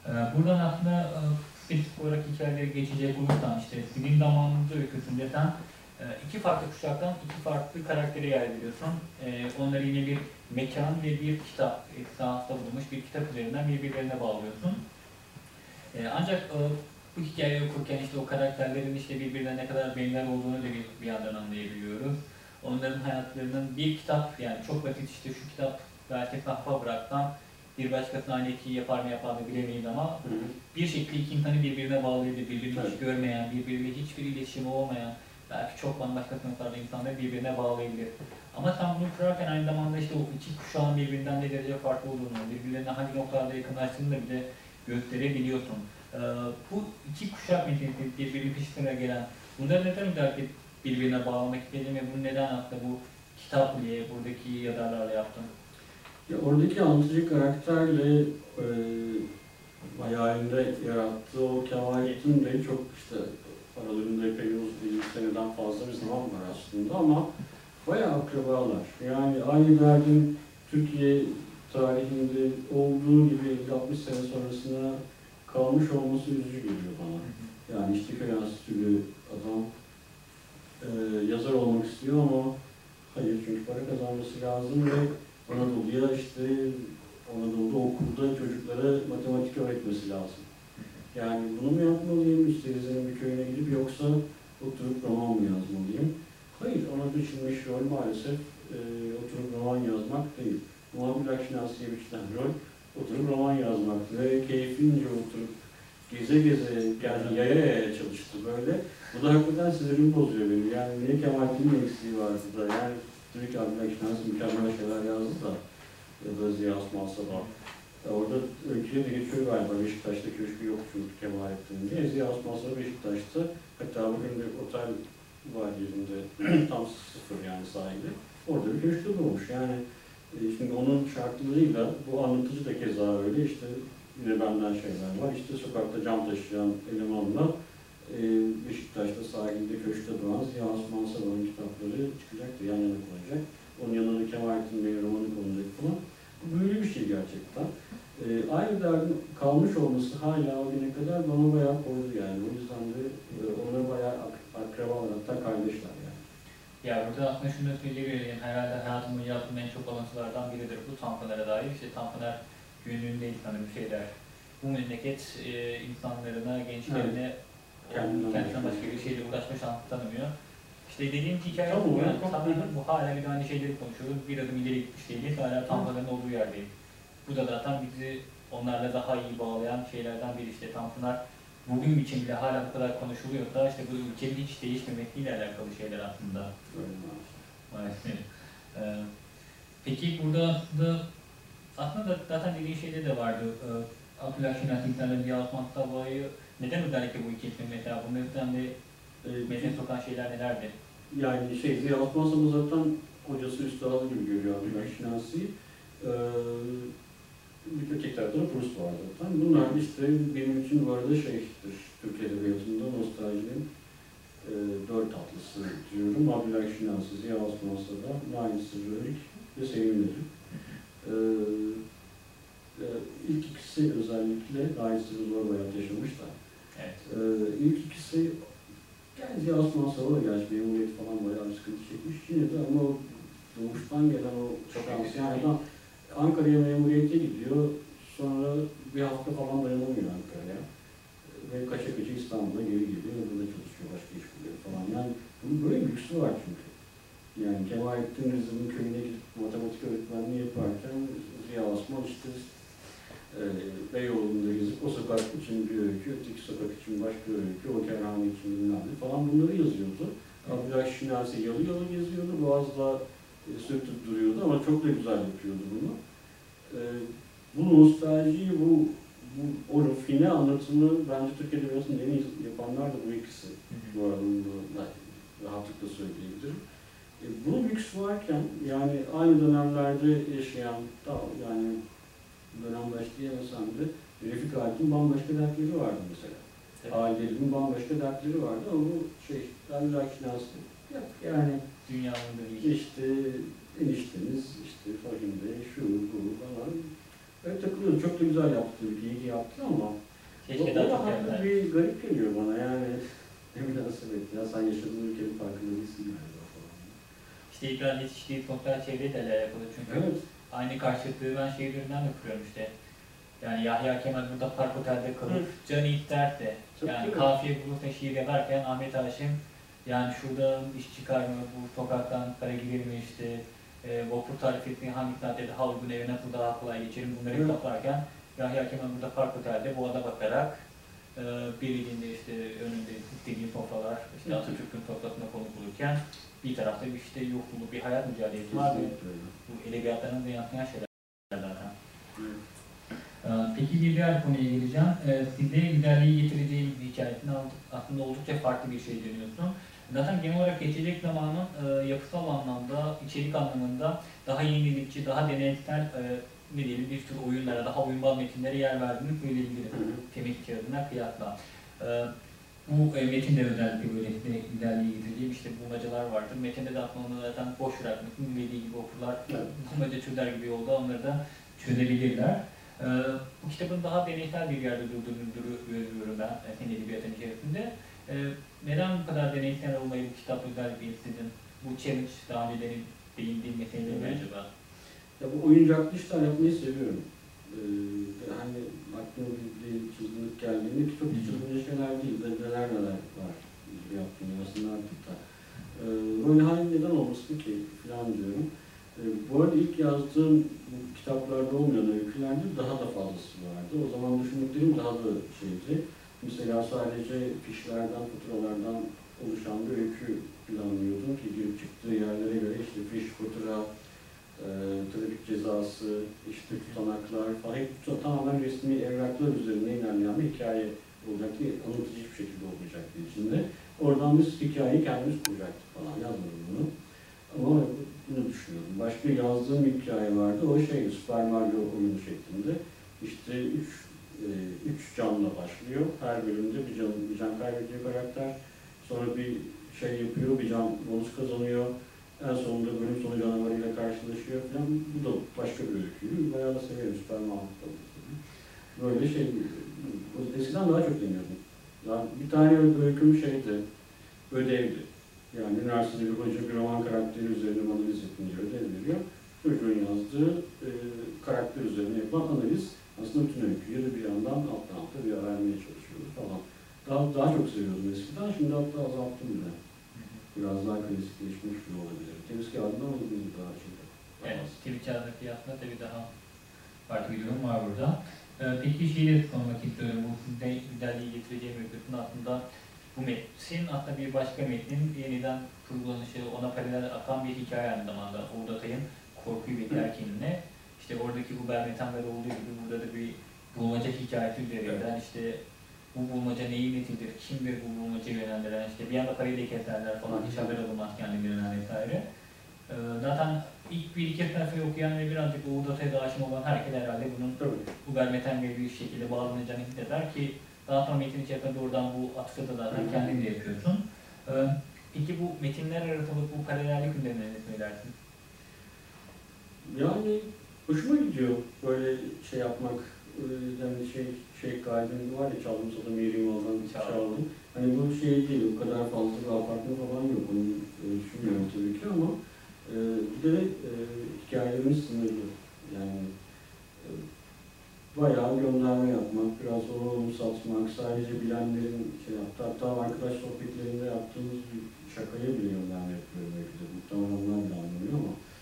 Ee, buradan aslında e, spesifik olarak hikayelere geçecek olursam işte sizin zamanınızda öyküsünde sen iki farklı kuşaktan iki farklı karaktere yer veriyorsun. E, onları yine bir mekan ve bir kitap, esasında bulunmuş bir kitap üzerinden birbirlerine bağlıyorsun. E, ancak e, bu hikayeyi okurken işte o karakterlerin işte birbirine ne kadar benzer olduğunu da bir, bir yandan anlayabiliyoruz. Onların hayatlarının bir kitap yani çok basit işte şu kitap belki sahfa bıraksam bir başkasına aynı etkiyi yapar mı yapar mı bilemeyiz ama Hı hı. bir şekilde iki insanı birbirine bağlayabilir, birbirini hiç görmeyen, birbiriyle hiçbir iletişimi olmayan, belki çok bambaşka sınıflarda insanları birbirine bağlayabilir. Ama sen bunu kurarken aynı zamanda işte o iki kuşağın birbirinden ne derece farklı olduğunu, birbirlerine hangi noktalarda yakınlaştığını da bile gösterebiliyorsun. Ee, bu iki kuşak meselesi birbirinin peş sıra gelen, bunları neden özellikle birbirine bağlamak istedin ve bunu neden aslında bu kitap diye buradaki yazarlarla yaptın? Ya oradaki anlatıcı karakterle e, hayalinde yarattığı o Kemalettin de çok işte aralarında epey uzun bir seneden fazla bir zaman var aslında ama bayağı akrabalar. Yani aynı derdin Türkiye tarihinde olduğu gibi 60 sene sonrasına kalmış olması üzücü geliyor bana. Yani işte köy enstitülü adam e, yazar olmak istiyor ama hayır çünkü para kazanması lazım ve Anadolu'ya işte Anadolu'da okulda çocuklara matematik öğretmesi lazım. Yani bunu mu yapmalıyım, işte bir köyüne gidip yoksa oturup roman mı yazmalıyım? Hayır, ona biçilmiş rol maalesef e, oturup roman yazmak değil. Muhabir Akşinasi'ye biçilen rol oturup roman yazmak ve keyfince oturup geze geze yani yaya yaya çalıştı böyle. Bu da hakikaten sinirimi bozuyor benim. Yani niye Kemalettin'in eksiği vardı da yani ki Abdülhak Şinasi mükemmel şeyler yazdı da ya da Ziya Osman Sabah. Ya Orada öyküye de geçiyor galiba Beşiktaş'ta köşkü yok çünkü Kemalettin diye. Ziya Osman Sabah Beşiktaş'ta hatta bugün bir otel var yerinde tam sıfır yani sahili. Orada bir köşkte doğmuş yani. e, Şimdi onun şartlarıyla bu anlatıcı da keza öyle işte yine benden şeyler var. İşte sokakta cam taşıyan elemanla e, Beşiktaş'ta sahilde köşkte doğan Ziya Osman Sabah'ın kitapları çıkacaktı, yan yana konacak. Onun yanına Kemalettin Bey'in romanı konacak falan. Bu Böyle bir şey gerçekten. E, aynı kalmış olması hala o güne kadar bana bayağı koydu yani. O yüzden de e, onlar bayağı ak akrabalar hatta kardeşler yani. Ya burada aslında şunu da söyleyebilirim. Herhalde hayatımın yaptığım en çok alıntılardan biridir bu Tanpınar'a dair. İşte Tanpınar günlüğünde sanırım şey der. Bu memleket e, insanlarına, gençlerine Kendinden kendinden başka başka bir şeyle uğraşma şansı tanımıyor. İşte dediğim hikaye Tamam, çok- Tanpınar bu hala bir aynı şeyleri konuşuyoruz. Bir adım ileri gitmiş değiliz. Hala Tanpınar'ın olduğu yerdeyiz. Bu da zaten bizi onlarla daha iyi bağlayan şeylerden biri işte Tanpınar bugün için bile hala bu kadar konuşuluyorsa işte bu ülkenin hiç değişmemesiyle alakalı şeyler aslında. Maalesef. Ee, peki burada aslında aslında da- zaten dediğin şeyde de vardı. Ee, Abdülhak Şinasi İnsanları Ziya Osman Sabah'ı neden özellikle bu isim mesela bunun üzerinde E, metne sokan şeyler nelerdi? Yani şey Ziya Sabah zaten hocası üstadı gibi görüyor Abdülhak Şinasi'yi. Ee, bir öteki tarafta da Proust var zaten. Bunlar işte benim için bu arada şeydir, Türk Edebiyatı'nda nostaljinin e, dört atlısı diyorum. Abdülhak Şinasi, Ziya Osman Sabah, Naim Sırrık ve Sevim Nedim. Ee, e, ilk ikisi özellikle Naim Sırrı zor hayat yaşamış da. Evet. Ee, ilk ikisi yani Ziya Osman Sabah gerçi memuriyet falan bayağı bir sıkıntı çekmiş. Yine de ama doğuştan gelen o şansiyon adam Ankara'ya memuriyete gidiyor. Sonra bir hafta falan dayanamıyor Ankara'ya. Ve kaça kaça İstanbul'a geri geliyor. Burada çalışıyor başka iş buluyor falan. Yani bunun böyle bir lüksü var çünkü. Yani Kemalettin Rıza'nın köyüne gidip matematik öğretmenliği yaparken Ziya Osman işte e, Beyoğlu'nda gezip o sokak için bir öykü, öteki sokak için başka öykü, o kerhane için bilmem ne falan bunları yazıyordu. Abdülhak Şinasi yalı yalı geziyordu, Boğaz'da e, sürtüp duruyordu ama çok da güzel yapıyordu bunu. E, bu nostaljiyi, bu, bu o rafine anlatımı bence Türk Edebiyatı'nın en iyi yapanlar da bu ikisi. Bu arada bunu da rahatlıkla söyleyebilirim. E, bu lüks varken yani aynı dönemlerde yaşayan, tamam yani dönemdaş diyemesem de Refik Halik'in bambaşka dertleri vardı mesela. Evet. Ailelerimin bambaşka dertleri vardı ama bu şey, ben Rakinası yok yani Dünyanın da değil. işte enişteniz, işte Fahim'de, şu, bu falan. Öyle takılıyordu. Çok da güzel yaptı iyi yaptı ama Keşke o daha da çok yerler. bir garip geliyor bana yani. Ne münasebet ya, sen yaşadığın ülkenin farkında değilsin galiba falan. İşte İbrahim yetiştiği sosyal çevreyle de alakalı çünkü Evet. aynı karşıtlığı ben şey üzerinden de kuruyorum işte. Yani Yahya Kemal burada Park Otel'de kalıp canı ister de Tabii, yani tabii. kafiye bulursa şiir yazarken Ahmet Haşim yani şurada iş çıkar mı, bu sokaktan para gelir mi işte, e, vapur tarif ettiği hangi caddede halkın evine nasıl daha kolay geçerim bunları hesaplarken Yahya Kemal burada Park Otel'de bu ada bakarak e, bir elinde işte önünde istediği sofralar, işte. Atatürk'ün sofrasına konuk olurken bir tarafta bir işte yoksulluk, bir hayat mücadelesi var bu edebiyatlarına da yansıyan şeyler zaten. Ee, Peki bir diğer konuya geleceğim. Ee, Size güzelliği getireceği bir hikayesinde aslında oldukça farklı bir şey deniyorsun. Zaten genel olarak geçecek zamanın e, yapısal anlamda, içerik anlamında daha yenilikçi, daha deneysel e, ne diyelim bir tür oyunlara, daha oyunbaz metinlere yer verdiğini hı. Temel kağıdına kıyasla. Ee, bu e, metinde özellikle böyle size güzelliği getireceği işte bulmacalar vardır. Metinde de aslında zaten boş bırakmışsın. Bildiği gibi okurlar bulmaca çözer gibi yolda onları da çözebilirler. Ee, bu kitabın daha deneysel bir yerde durduğunu görüyorum ben e, senin edebiyatın içerisinde. Ee, neden bu kadar deneysel olmayı bu kitap özellikle istedin? Bu challenge daha önce de değindiğin mesele mi acaba? Ya bu oyuncaklı işler yapmayı seviyorum. Ee, hani aklıma bir, bir çizgilik geldiğinde ki çok çılgınca şeyler değil de neler neler var yaptığım yazısında artık da. Ee, böyle hani neden olmasın ki falan diyorum. Ee, bu arada ilk yazdığım kitaplarda olmayan öykülerde daha da fazlası vardı. O zaman düşündüklerim daha da şeydi. Mesela sadece fişlerden, faturalardan oluşan bir öykü planlıyordum ki çıktığı yerlere göre işte fiş, fatura, e, trafik cezası, işte tutanaklar falan hep tamamen resmi evraklar üzerine ilerleyen bir hikaye olacaktı. Anlatıcı bir şekilde olmayacaktı içinde. Oradan biz hikayeyi kendimiz kuracaktık falan yazmadım bunu. Ama bunu düşünüyorum. Başka yazdığım bir hikaye vardı. O şey Super Mario oyunu şeklinde. İşte üç, üç canla başlıyor. Her bölümde bir can, bir can kaybediyor karakter. Sonra bir şey yapıyor, bir can bonus kazanıyor. En sonunda bölüm sonu canavarıyla karşılaşıyor falan. Bu da başka bir öyküyü. Bayağı da seviyorum Super Mario tabii. Böyle şey, eskiden daha çok deniyordum. Bir tane öyküm şeydi, ödevdi. Yani üniversitede bir hoca bir roman karakteri üzerine analiz yapınca ödev veriyor. Çocuğun yazdığı e, karakter üzerine yapılan analiz aslında bütün öyküyü bir yandan alttan alta bir vermeye çalışıyoruz falan. Daha, daha çok seviyordum eskiden, şimdi hatta azalttım bile. Biraz daha klasikleşmiş bile olabilir. Temiz kağıdından olabilir daha çok. Evet, Twitch yazdığı aslında tabii daha farklı bir durum var burada. Ee, peki şeyi de sormak istiyorum. Bu güzelliği getireceğim öyküsünün aslında bu metin aslında bir başka metnin yeniden kurgulanışı, ona paralel akan bir hikaye aynı zamanda. Atay'ın korkuyu ve terkinine. İşte oradaki bu Bermetan'da olduğu gibi burada da bir bulmaca hikayesi üzerinden işte bu bulmaca neyin netidir, kimdir bu bulmacayı yönlendiren, işte bir anda parayı da keserler falan, hiç haber olmaz kendilerinden vesaire. Ee, zaten ilk bir iki sayfayı okuyan ve birazcık Uğur Atay'a da aşina olan herkes herhalde bunun Tabii. Uber Meten gibi bir şekilde bağlanacağını hisseder ki daha sonra metin içerisinde doğrudan bu atıfı da zaten kendin de yapıyorsun. Ee, peki bu metinler arasında bu paralellik üzerine ne söylersin? Yani hoşuma gidiyor böyle şey yapmak. Ee, Yani şey şey kalbim var ya çaldım sana Miri Mal'dan Çaldım. çaldım. Hani bu şey değil, o kadar fazla bir apartman falan yok. Onu e, düşünmüyorum tabii ki ama e, bir de e, hikayelerimiz sınırlı. Yani e, bayağı gönderme yapmak, biraz onu satmak, sadece bilenlerin şey yaptı. Hatta arkadaş sohbetlerinde yaptığımız bir şakaya bile gönderme yapıyorum belki de. Muhtemelen onlar bile anlamıyor ama e,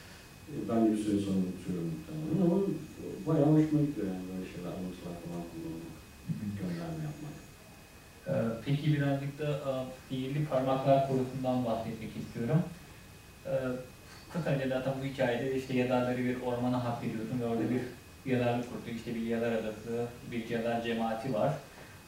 ben bir süre sonra unutuyorum muhtemelen ama bayağı hoşuma gidiyor yani böyle şeyler, anlatılar falan kullanmak, gönderme yapmak. Ee, peki birazcık da e, sihirli parmaklar konusundan bahsetmek istiyorum. Ee, kısaca zaten bu hikayede işte yazarları bir ormana hak ediyorsun ve orada bir yazarlık kurdu. İşte bir yazar adası, bir yazar cemaati var.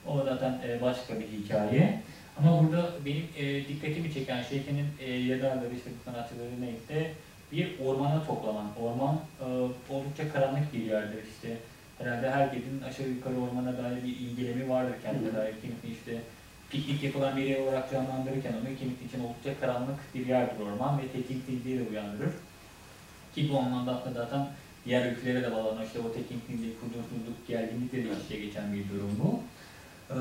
O zaten e, başka bir hikaye. Ama burada benim e, dikkatimi çeken şey senin yazarları işte bu sanatçıları neyse bir ormana toplaman. Orman e, oldukça karanlık bir yerdir işte. Herhalde herkesin aşağı yukarı ormana dair bir ilgilemi vardır kendine dair. Kimisi işte piknik yapılan bir yer olarak canlandırırken onu kimisi için oldukça karanlık bir yerdir orman ve tekinsizliği de uyandırır. Ki bu anlamda aslında zaten diğer ülkelere de bağlanan işte o tekinsizlik, huzursuzluk, gerginlikle de içe geçen bir durum bu. Ee,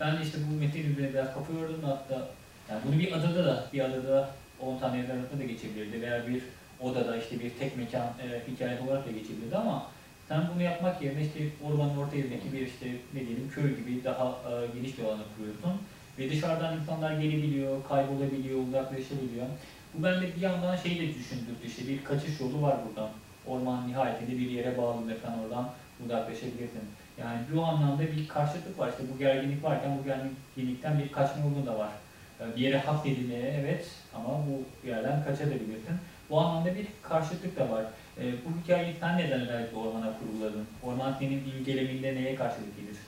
ben işte bu metin üzerine biraz kafa yordum da hatta yani bunu bir adada da, bir adada 10 tane yazar arasında da geçebilirdi veya bir odada işte bir tek mekan e, hikayesi olarak da geçebilirdi ama Sen bunu yapmak yerine işte ormanın orta yerindeki bir işte ne diyelim köy gibi daha e, geniş bir alana kuruyorsun. Ve dışarıdan insanlar gelebiliyor, kaybolabiliyor, uzaklaşabiliyor. Bu bende bir yandan şey de düşündürdü işte bir kaçış yolu var buradan. Orman nihayetinde bir yere bağlı falan oradan uzaklaşabilirsin. Yani bu anlamda bir karşıtlık var. İşte bu gerginlik varken bu gerginlikten bir kaçma yolu da var. Ee, Bir yere hapsedilmeye evet ama bu yerden kaçabilirsin. Bu anlamda bir karşıtlık da var. Ee, bu hikayeyi sen neden özellikle ormana kurguladın? Orman senin imgeleminde neye karşılık gelir?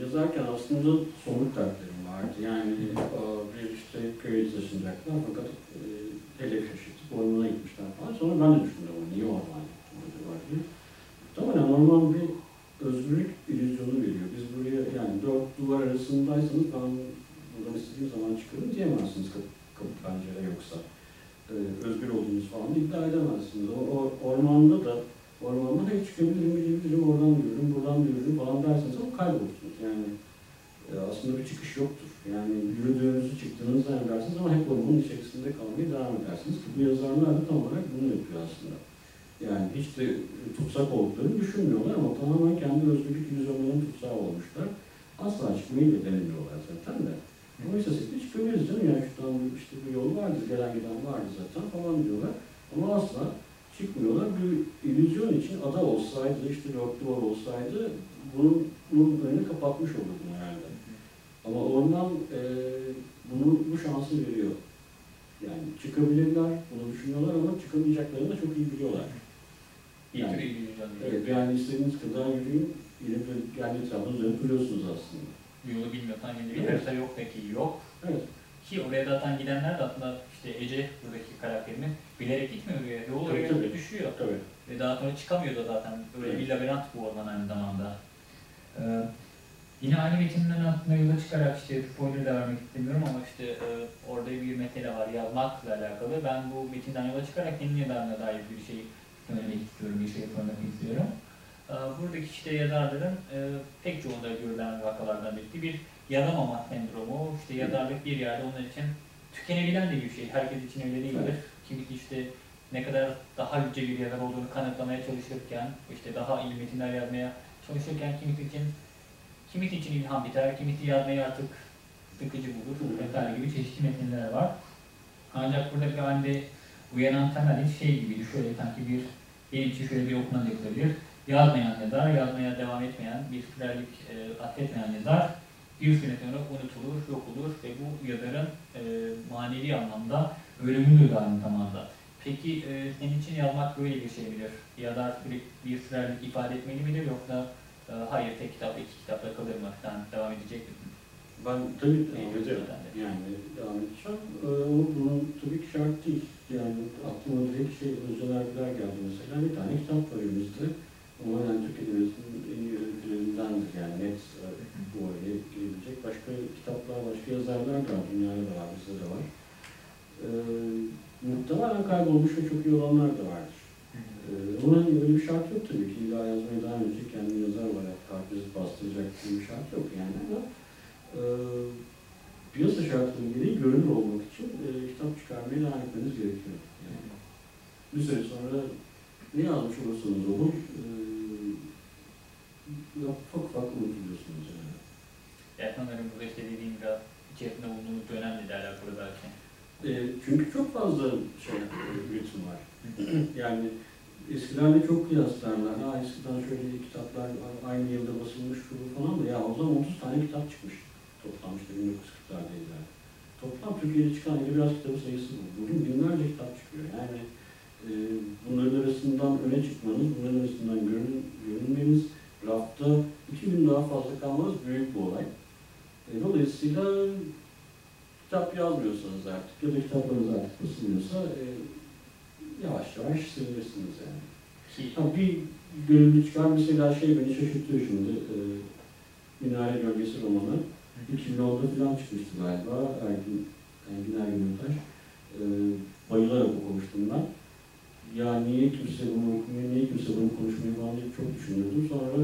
Yazarken aslında somut dertlerim vardı. Yani e, bir işte köye taşınacaklar fakat e, hedef şaşırtıp ormana gitmişler falan. Sonra ben de düşündüm niye orman gittim acaba diye. Tamamen orman bir özgürlük illüzyonu veriyor. Biz buraya yani dört duvar arasındaysanız ben buradan istediğim zaman çıkarım diyemezsiniz kapı, kapı pencere yoksa. E, özgür olduğunuz falan iddia edemezsiniz. O, o ormanda da ormanda da çıkabilirim, gidebilirim, oradan yürürüm, buradan yürürüm falan derseniz ama kaybolursunuz. Yani e, aslında bir çıkış yoktur. Yani yürüdüğünüzü çıktığınızı zannedersiniz ama hep ormanın içerisinde kalmaya devam edersiniz. Ki bu yazarlar da tam olarak bunu yapıyor aslında. Yani hiç de tutsak olduklarını düşünmüyorlar ama tamamen kendi özgürlük illüzyonlarının tutsağı olmuşlar. Asla çıkmayı da denemiyorlar zaten de. Oysa siz de çıkabiliriz canım yani şuradan işte bir yol vardı, gelen giden vardı zaten falan diyorlar. Ama asla çıkmıyorlar. Bir illüzyon için ada olsaydı, işte dört duvar olsaydı bunun, bunun önünü kapatmış olurdum herhalde. Ama orman e, bunu, bu şansı veriyor. Yani çıkabilirler, bunu düşünüyorlar ama çıkamayacaklarını da çok iyi biliyorlar. Yani. Evet, yani istediğiniz kadar yürüyün, kendi etrafınız dönüp aslında. Bir yolu bilmiyorsan yine bir harita yok peki yok. Evet, Ki oraya zaten gidenler de aslında işte Ece buradaki karakterimiz bilerek gitmiyor oraya. Yol Tabii, oraya tabii. düşüyor. tabii. Ve daha sonra çıkamıyor da zaten. Böyle bir Evet. labirent bu orman aynı zamanda. Ee, yine aynı metinden aslında yola çıkarak işte spoiler da vermek istemiyorum ama işte e, orada bir mesele var yazmakla alakalı. Ben bu metinden yola çıkarak kendi yazarına dair bir şey söylemek istiyorum, bir şey sormak istiyorum. Ee, buradaki işte yazarların e, pek çoğunda görülen vakalardan birisi bir yazamama sendromu. İşte yazarlık bir yerde onun için tükenebilen de bir şey. Herkes için öyle değildir. Evet. Kimisi işte ne kadar daha yüce bir yazar olduğunu kanıtlamaya çalışırken, işte daha iyi metinler yazmaya çalışırken kimisi için kimisi için ilham biter, kimisi yazmayı artık sıkıcı bulur vesaire gibi çeşitli metinler var. Ancak burada bir halde uyanan temel şey gibi şöyle sanki bir benim için şöyle bir okuma yapılabilir. Yazmayan yazar, yazmaya devam etmeyen, bir sürerlik e, atfetmeyen yazar bir süre sonra unutulur, yok olur ve bu yazarın e, manevi anlamda ölümüdür de aynı zamanda. Peki e, senin için yazmak böyle bir şey midir? Yazar sürekli bir sürerlik ifade etmeli midir yoksa e, hayır tek kitap, iki kitapla kalır mı? Sen devam edecek misin? Ben tabii devam de. Yani devam edeceğim. Ee, ama bunun tabii ki şart değil. Yani aklıma direkt şey özel geldi mesela. Bir tane kitap var elimizde. Yani Türk Edebiyatı'nın en iyi öykülerindendir. Yani net e, bu oraya girebilecek. Başka kitaplar, başka yazarlar da var. Dünyada da var, bizde de var. Ee, muhtemelen kaybolmuş ve çok iyi olanlar da vardır. Ee, hani öyle bir şart yok tabii ki. İlla yazmaya devam edecek, kendi yazar olarak herkesi bastıracak diye bir şart yok yani ama e, piyasa şartları gereği görünür olmak için e, kitap çıkarmaya devam etmeniz gerekiyor. Yani bir süre sonra ne yazmış olursanız olun e, ufak ufak unutuluyorsunuz yani. Yani sanırım burada işte dediğim biraz içerisinde bulunduğumuz dönemle de alakalı belki. E, çünkü çok fazla şey üretim var. yani eskilerde çok kıyaslarlar. Ha eskiden şöyle kitaplar aynı yılda basılmış şu falan da ya o zaman 30 tane kitap çıkmış toplam işte 1940'lardayız yani. Toplam Türkiye'de çıkan edebiyat kitabı sayısı bu. Bugün binlerce kitap çıkıyor. Yani bunların arasından öne çıkmanız, bunların arasından görün, görünmeniz, rafta 2000 daha fazla kalmanız büyük bir olay. E, dolayısıyla kitap yazmıyorsanız artık ya da kitaplarınız artık basılmıyorsa e, yavaş yavaş silirsiniz yani. Ha, bir gönüllü çıkan mesela şey beni şaşırtıyor şimdi. E, Minare Gölgesi romanı. 2010'da falan çıkmıştı galiba. Ergin, Ergin Ergin Yurttaş. E, bayılarak okumuştum ben. Ya niye kimse bunu okumuyor, niye kimse bunu konuşmuyor falan diye çok düşünüyordum. Sonra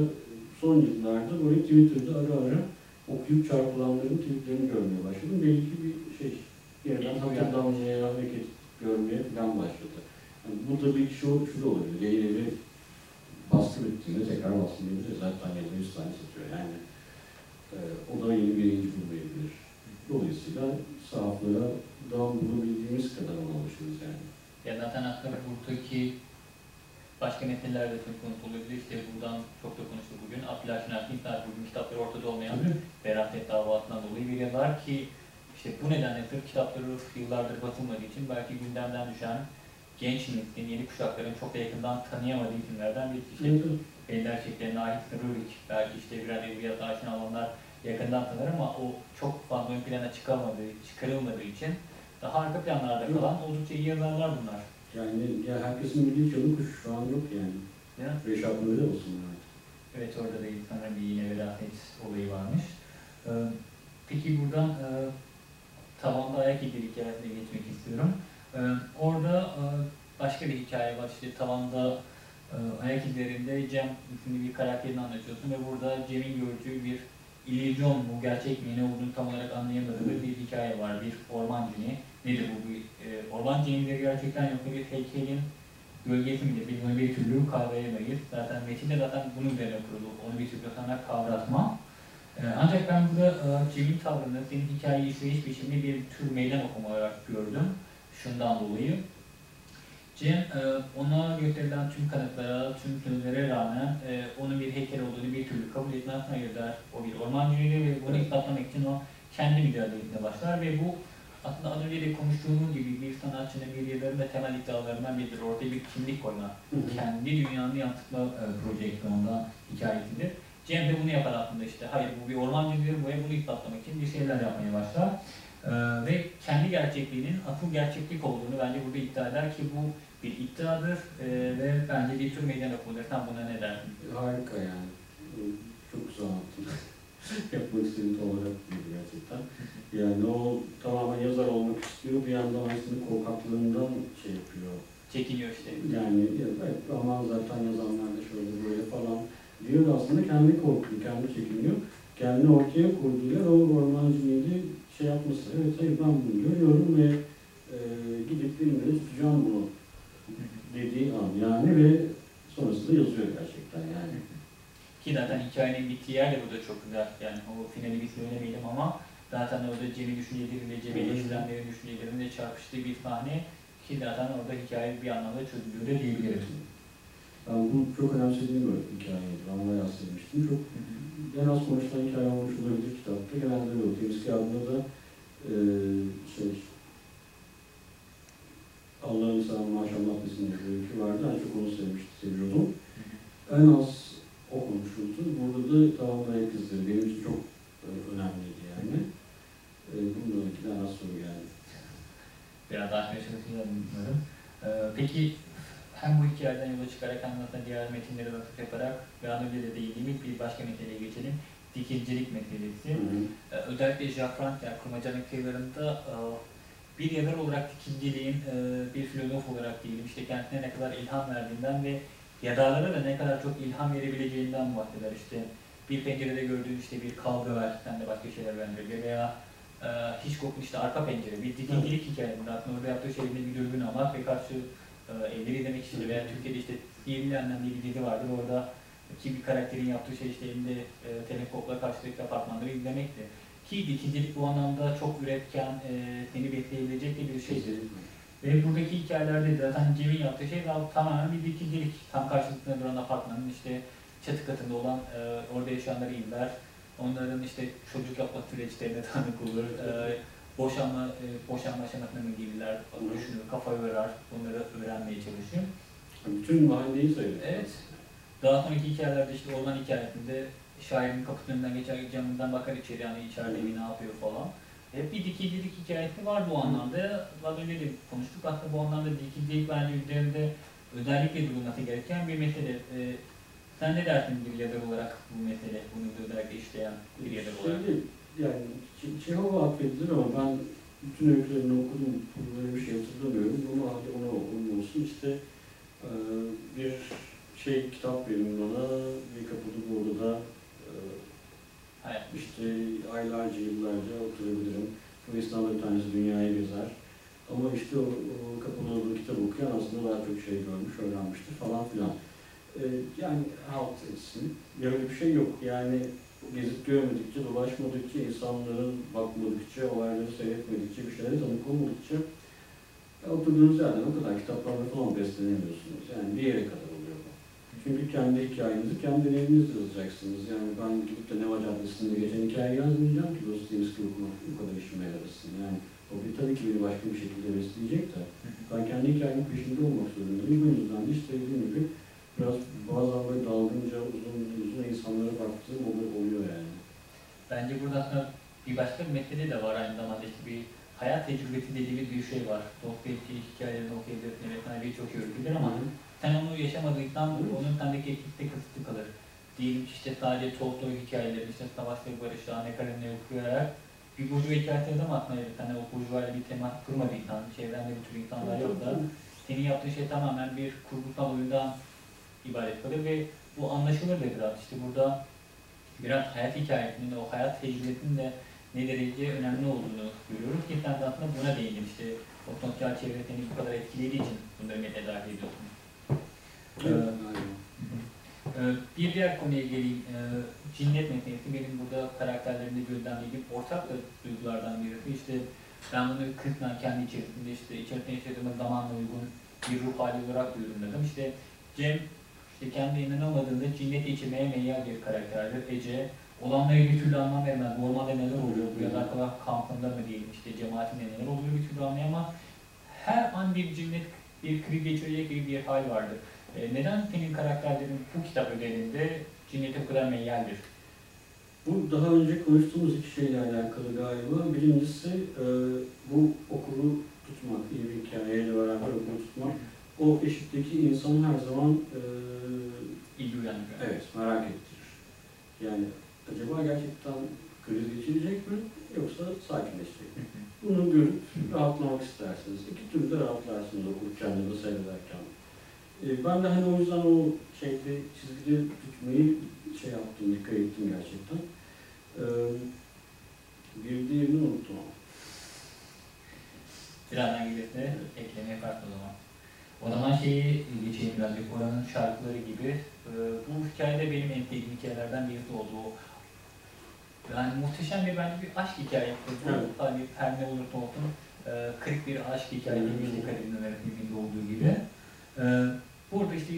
son yıllarda böyle Twitter'da ara ara okuyup çarpılanların tweetlerini görmeye başladım. Belki bir şey, yerden İlgi hatırlamaya, hareket görmeye falan başladı. Yani bu tabii şu, şu da olabilir. Yayın evi baskı bitti Size tekrar bahsediyoruz. Zaten yazı 100 tane satıyor. Yani e, o da yeni bir yayıncı bulmayabilir. Dolayısıyla sahaflara daha bulabildiğimiz kadar almışız yani. Ya zaten aslında buradaki başka metinlerde çok konuşuluyor. İşte buradan çok da konuştuk bugün. Abdülhaş Nafi'nin bugün kitapları ortada olmayan. Veraset davasından dolayı bir yazar ki işte bu nedenle sırf kitapları yıllardır basılmadığı için belki gündemden düşen genç neslin, yeni kuşakların çok da yakından tanıyamadığı isimlerden bir işte. Beyler Çiftleri, Nahit Sırrıviç, belki işte birer edebiyat aşina olanlar yakından tanır ama o çok fazla ön plana çıkamadığı, çıkarılmadığı için daha arka planlarda Yok. kalan oldukça iyi yazarlar bunlar. Yani ya herkesin bildiği çalı kuş şu an yok yani. Ya. Reşat Nuri olsun yani. Evet orada da sanırım bir yine veraset olayı varmış. Ee, peki buradan e, tavanda ayak izleri hikayesine geçmek istiyorum. Ee, orada e, başka bir hikaye var. İşte tavanda e, ayak izlerinde Cem isimli bir karakterini anlatıyorsun ve burada Cem'in gördüğü bir illüzyon mu, gerçek mi, ne olduğunu tam olarak anlayamadığı bir hikaye var. Bir orman cini. Nedir bu? Bir, e, orman cini midir gerçekten yoksa bir heykelin gölgesi midir? Biz bunu bir türlü kavrayamayız. Zaten metinde zaten bunun üzerine kurulu. Onu bir türlü sana kavratma. Ee, ancak ben burada e, Cem'in tavrını, senin hikayeyi işleyiş biçimini bir tür meydan okuma olarak gördüm. Şundan dolayı. Cem e, ona gösterilen tüm kanıtlara, tüm sözlere rağmen e, onun bir heykel olduğunu bir türlü kabul etmez. Hayır der. O bir ormancıydı ve bunu ispatlamak için o kendi mücadelesine başlar ve bu aslında az önce de konuştuğumuz gibi bir sanatçının, bir yazarın da temel iddialarından biridir. Ortaya bir kimlik koyma, kendi dünyanı yansıtma e, projeksiyonda hikayesidir. Cem de bunu yapar aslında işte. Hayır bu bir ormancıdır ve bunu ispatlamak için bir şeyler yapmaya başlar. E, ve kendi gerçekliğinin asıl gerçeklik olduğunu bence burada iddia eder ki bu bir iddiadır e, ve bence bir tür meydan okumadır. Sen buna ne dersin? Harika yani. Çok güzel anlattın. Yapmak istediğim olarak buydu gerçekten. Yani o tamamen yazar olmak istiyor. Bir yandan aslında korkaklığından şey yapıyor. Çekiniyor işte. Yani evet ama zaten yazanlar da şöyle böyle falan diyor da aslında kendi korkuyor, kendi çekiniyor. Kendi ortaya koyduğuyla o ormancıyla şey yapması. Evet hayır ben bunu görüyorum ve e, gidip elimle tutacağım bunu dediği an yani ve sonrasında yazıyor gerçekten yani. Ki zaten hikayenin bittiği yer de burada çok güzel. Yani o finali bir söylemeyelim ama zaten orada Cem'in düşünceleriyle, Cem'in eleştirenlerin düşüncelerinin çarpıştığı bir sahne ki zaten orada hikaye bir anlamda çözülüyor da diyebiliriz. Ben bu çok önemsediğim bir hikayeydi. Ben bayağı sevmiştim. Çok en az konuşulan hikaye olmuş olabilir kitapta. Genelde öyle. Deniz kağıdında da e, şey Allah'ın sana maşallah desin diye bir vardı. En çok onu sevmiştim, seviyordum. En az o konuşuldu. Burada da tamam ayak izleri. Benim için çok e, önemliydi yani. E, bundan en az soru geldi. Biraz daha umarım. Ee, peki hem bu hikayeden yola çıkarak hem de diğer metinlere vakıf yaparak ve az önce de değindiğimiz bir başka meseleye geçelim. Dikilcilik meselesi. Hı hı. Ee, özellikle Jacques Frank yani kurmacanın kıyılarında e, bir yazar olarak dikilciliğin e, bir filozof olarak diyelim işte kendisine ne kadar ilham verdiğinden ve yazarlara da ne kadar çok ilham verebileceğinden bahseder. İşte bir pencerede gördüğün işte bir kavga var, sen de başka şeyler benzeri veya e, Hitchcock'un işte arka pencere, bir dikilcilik hikayesinde aslında orada yaptığı şey bir dürbün almak ve karşı e, evleri izlemek için veya Türkiye'de işte Sihirli Annem diye bir dizi vardır orada ki bir karakterin yaptığı şey işte elinde e, teleskopla karşıdaki apartmanları izlemekti. Ki dikilcilik bu anlamda çok üretken, e, seni besleyebilecek de bir şeydir. Ve buradaki hikayelerde zaten Cem'in yaptığı şey tamamen bir dikilcilik. Tam karşılıkında duran apartmanın işte çatı katında olan e, orada yaşayanları izler. Onların işte çocuk yapma süreçlerine tanık olur. E, boşanma, e, boşanma aşamasına mı girdiler, düşünür, kafa yorar, bunları öğrenmeye çalışıyor. Bütün mahalleyi sayıyor. Evet. Daha sonraki hikayelerde işte orman hikayesinde şairin kapısının önünden geçer camından bakar içeri yani içeride bir ne yapıyor falan. Hep bir dikilcilik hikayesi var bu anlamda. Az önce de konuştuk aslında bu anlamda dikilcilik bence üzerinde özellikle durulması gereken bir mesele. Ee, sen ne dersin bir yazar olarak bu mesele, bunu özellikle işleyen bir yazar olarak? Şimdi yani Çe- Çehov'a atfedilir ama ben bütün öykülerini okudum. Böyle bir şey hatırlamıyorum. Ama hadi ona onun olsun. İşte eee, bir şey kitap verin bana. Bir kapıda bu odada Hayat. işte aylarca yıllarca oturabilirim. Bu İstanbul bir tanesi dünyayı gezer. Ama işte o, o kapalı olduğu kitap okuyan aslında daha çok şey görmüş, öğrenmiştir falan filan. E, yani halt etsin. Böyle bir şey yok. Yani gezip görmedikçe, dolaşmadıkça, insanların bakmadıkça, olayları seyretmedikçe, bir şeylere tanık olmadıkça ya oturduğunuz yerden o kadar kitaplarla falan beslenemiyorsunuz. Yani bir yere kadar oluyor bu. Çünkü kendi hikayenizi kendi deneyiminizle yazacaksınız. Yani ben gidip de Neva Caddesi'nde geçen hikaye yazmayacağım ki Dostoyevski okumak bu kadar işime yarasın. Yani o bir tabii ki beni başka bir şekilde besleyecek de ben kendi hikayemin peşinde olmak zorundayım. Bu yüzden de işte dediğim gibi biraz bazen böyle dalgınca uzun uzun insanlara baktığım oluyor, oluyor yani. Bence burada aslında bir başka bir mesele de var aynı zamanda işte bir hayat tecrübesi dediğimiz bir şey var. Dostoyevski hikayelerini okuyabilirsin, evet birçok şey öğretilir ama sen onu yaşamadıysan onun sendeki etkisi de kısıtlı kalır. Diyelim ki işte sadece Tolstoy hikayeleri, işte Savaş ve Barış, Şahane Kalem'le okuyarak bir burjuva hikayesi yazamazsın evet. Hani o burjuvayla bir tema kurmadıysan, çevrende bu tür insanlar yoksa senin yaptığın şey tamamen bir kurgusal oyundan ibaret kalır ve bu anlaşılır biraz. İşte burada biraz hayat hikayesinin, o hayat tecrübesinin de ne derece önemli olduğunu görüyoruz de aslında buna değindin. İşte o sosyal çevre seni bu kadar etkilediği için bunları metne dahil ediyorsun. Evet, aynen. Ee, Bir diğer konuya geleyim. Ee, Cinnet meselesi benim burada karakterlerimde gözlemlediğim ortak da duygulardan birisi. İşte ben bunu kısmen kendi içerisinde işte içerisinde yaşadığımız zamanla uygun bir ruh hali olarak yorumladım. İşte Cem işte kendi inanamadığında cinnet içirmeye meyyal bir karakterdir. Ece olanlara bir türlü anlam vermez. Bu ormanda neler oluyor? Bu yalar kadar kampında mı diyelim işte cemaatinde neler oluyor bir türlü anlayamaz. Her an bir cinnet bir kriz geçirecek gibi bir hal vardır. E, neden senin karakterlerin bu kitap özelinde cinnete bu kadar meyyaldir? Bu daha önce konuştuğumuz iki şeyle alakalı galiba. Birincisi e, bu okulu tutmak, iyi bir hikayeyle beraber okulu tutmak. O eşitteki insan her zaman e, İlgi uyandırıyor. evet merak ettirir. Yani acaba gerçekten kriz geçirecek mi yoksa sakinleşecek mi? Bunu görüp rahatlamak istersiniz. İki türlü de rahatlarsınız okurken ya da seyrederken. E, ben de hani o yüzden o şeyde çizgide tutmayı şey yaptım, dikkat ettim gerçekten. E, bir diğerini unuttum. Birazdan gelirse ekleme yaparsın o zaman. O zaman şeyi geçeyim birazcık. Oranın şarkıları gibi. E, bu hikayede benim en sevdiğim hikayelerden birisi oldu. Yani muhteşem bir bence bir aşk hikayesi. Bu Evet. hani her ne olursa olsun e, kırık bir aşk hikayesi. Karim Ömer'in filminde olduğu gibi. E, burada işte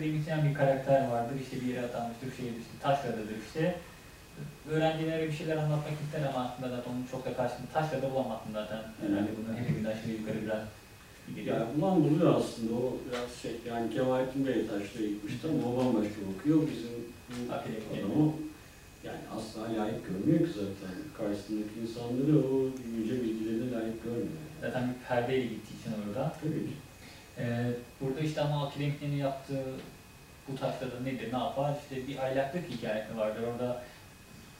e, isteyen bir karakter vardır. İşte bir yere atanmıştır. Şey, işte, taşradadır işte. Öğrencilere bir şeyler anlatmak ister ama aslında zaten onun çok da karşılığında taşrada bulamazsın zaten. Herhalde bunu hepimiz aşağı yukarı biraz. Yani bulan buluyor aslında o biraz şey yani Kemalettin Bey taşla gitmişti ama o bambaşka bakıyor. Bizim adamı yani asla layık görmüyor ki zaten. Karşısındaki insanları o yüce bilgilerine layık görmüyor. Zaten bir perdeyle gittiği için orada. Tabii ki. Ee, burada işte ama akademiklerin yaptığı bu taşlarda nedir, ne yapar? İşte bir aylaklık hikayesi vardır. Orada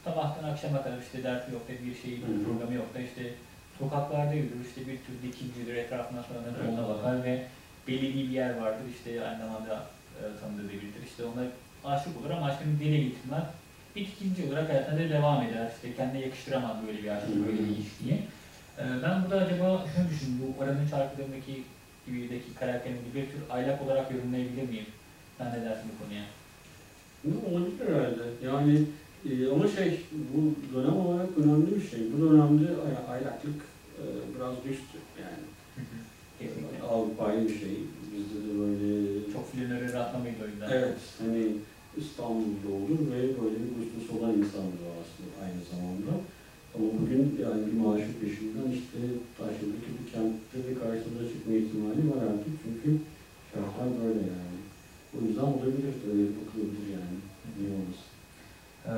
sabahtan akşama kadar işte dersi yok da bir şey, programı yok da işte sokaklarda yürür, işte bir tür dikilcidir, etrafına sonra Evet. soluna bakar ve belirli bir yer vardır. işte aynı zamanda e, tanıdığı biridir. İşte ona aşık olur ama aşkını dile getirmez. Bir ikinci olarak hayatına da devam eder. İşte kendine yakıştıramaz böyle bir hı. böyle bir ilişkiyi. Ee, ben burada acaba şunu düşündüm, bu oranın şarkılarındaki gibideki karakterini bir tür aylak olarak yorumlayabilir miyim? Sen ne dersin bu konuya? Bu olabilir herhalde. Yani e, ama şey bu dönem olarak önemli bir şey. Bu dönemde ay- aylaklık e, biraz düştü yani. Kesinlikle. Avrupa'yı bir şey. Bizde de böyle Çok filmlere rastlamayız o yüzden. Evet, hani İstanbul'da olur ve böyle bir gustosu olan insandır aslında aynı zamanda. Ama bugün yani bir maaşın peşinden işte Taşya'daki bir kentte ve karşısına çıkma ihtimali var artık çünkü şartlar böyle yani. O yüzden olabilir, öyle bakılabilir yani. Niye olmasın? Ee,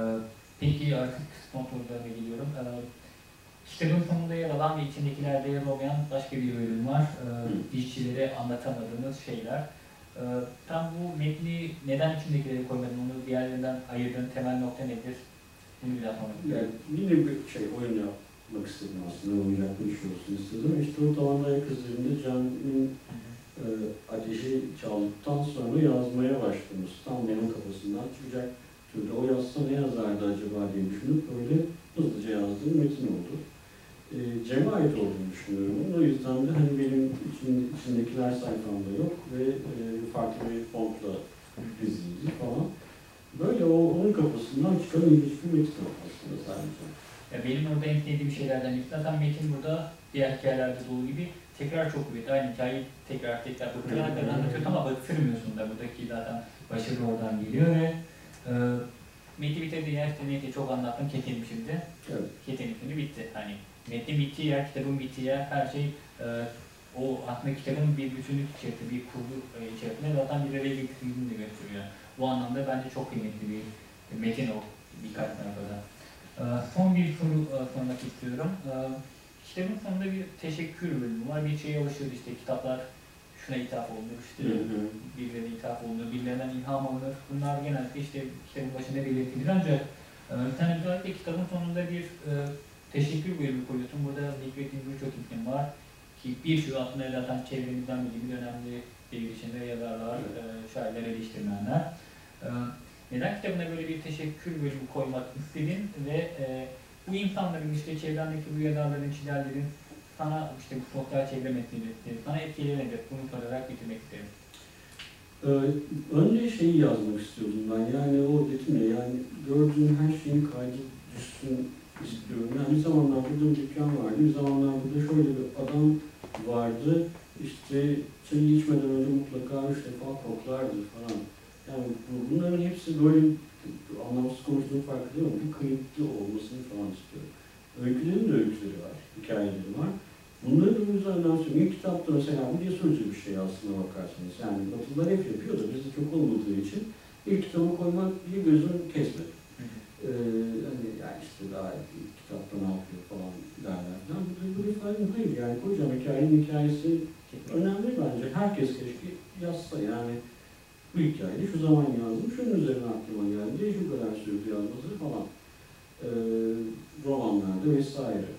peki artık son sorularına geliyorum. Ee, kitabın sonunda yer alan ve içindekilerde yer olmayan başka bir bölüm var. Ee, işçilere anlatamadığınız şeyler. Tam bu metni neden içindekileri koymadın, onu diğerlerinden ayırdığın temel nokta nedir? Bunu biraz sonra. Yani yine bir şey oyun yapmak istedim aslında, bir şey olsun istedim. İşte o ayak üzerinde Can'ın e, ateşi çaldıktan sonra yazmaya başlamış. Tam benim kafasından çıkacak türde. O yazsa ne yazardı acaba diye düşünüp böyle hızlıca yazdığım metin oldu. E, Cem'e ait olduğunu düşünüyorum. O yüzden de hani benim için, içindekiler sayfamda yok ve e, farklı bir fontla diziydi falan. Böyle o, onun kafasından çıkan ilginç bir metin aslında sadece. Ya benim orada en sevdiğim şeylerden birisi zaten Metin burada diğer hikayelerde olduğu gibi tekrar çok kuvvetli. Aynı hikayeyi tekrar tekrar bıktırarak kadar anlatıyor ama bıktırmıyorsun da buradaki zaten başarı oradan geliyor ve e, Metin bitirdiği yer işte neyse çok anlattım kekelim şimdi. Evet. Kekelim şimdi bitti. Hani metnin bittiği yer, kitabın bittiği yer her şey e, o aslında kitabın bir bütünlük içerisinde, bir kurgu e, içerisinde zaten bir araya getirdiğini de gösteriyor. Bu anlamda bence çok kıymetli bir metin o birkaç sayfada. Ee, Son bir soru e, sormak istiyorum. Ee, Kitabın sonunda bir teşekkür bölümü var. Bir şeye alışıyoruz işte kitaplar şuna ithaf olunur, işte birilerine ithaf olunur, birilerinden ilham alınır. Bunlar genelde işte kitabın başında belirtilir ancak e, sen özellikle kitabın sonunda bir e, teşekkür bölümü koyuyorsun. Burada zikrettiğin birçok isim var ki birçoğu aslında zaten çevremizden bildiğimiz önemli bir biçimde yazarlar, e, şairler, eleştirmenler. E, neden kitabına böyle bir teşekkür bölümü koymak istedin ve e, bu insanların işte çevrendeki bu yazarların, çizerlerin sana işte bu çevre meselesi, sana etkileri nedir? Bunu sorarak bitirmek isterim. Ee, önce şeyi yazmak istiyordum ben. Yani o dedim ya yani gördüğüm her şeyin kaydı düşsün istiyorum. Yani bir zamanlar burada bir dükkan vardı. Bir zamanlar burada şöyle bir adam vardı. İşte çayı içmeden önce mutlaka üç defa koklardı falan. Yani bu- bunların hepsi böyle anlamsız konuştuğum farkında ama bir kayıtlı olmasını falan istiyorum. Öykülerin de öyküleri var, hikayeleri var. Bunları da bu yüzden önemsiyorum. İlk kitapta mesela bu sözlü bir şey aslına bakarsanız. Yani Batılılar hep yapıyor da bizde çok olmadığı için ilk kitabı koymak diye gözüm kesmedi. Ee, hani yani işte daha ilk kitapta ne yapıyor falan derler falan. Bu böyle falan hayır yani kocaman hikayenin hikayesi önemli bence. Herkes keşke yazsa yani bu hikayeyi şu zaman yazdım, şunun üzerine aklıma geldi, şu kadar sürdü yazması falan. Ee, romanlarda vesaire.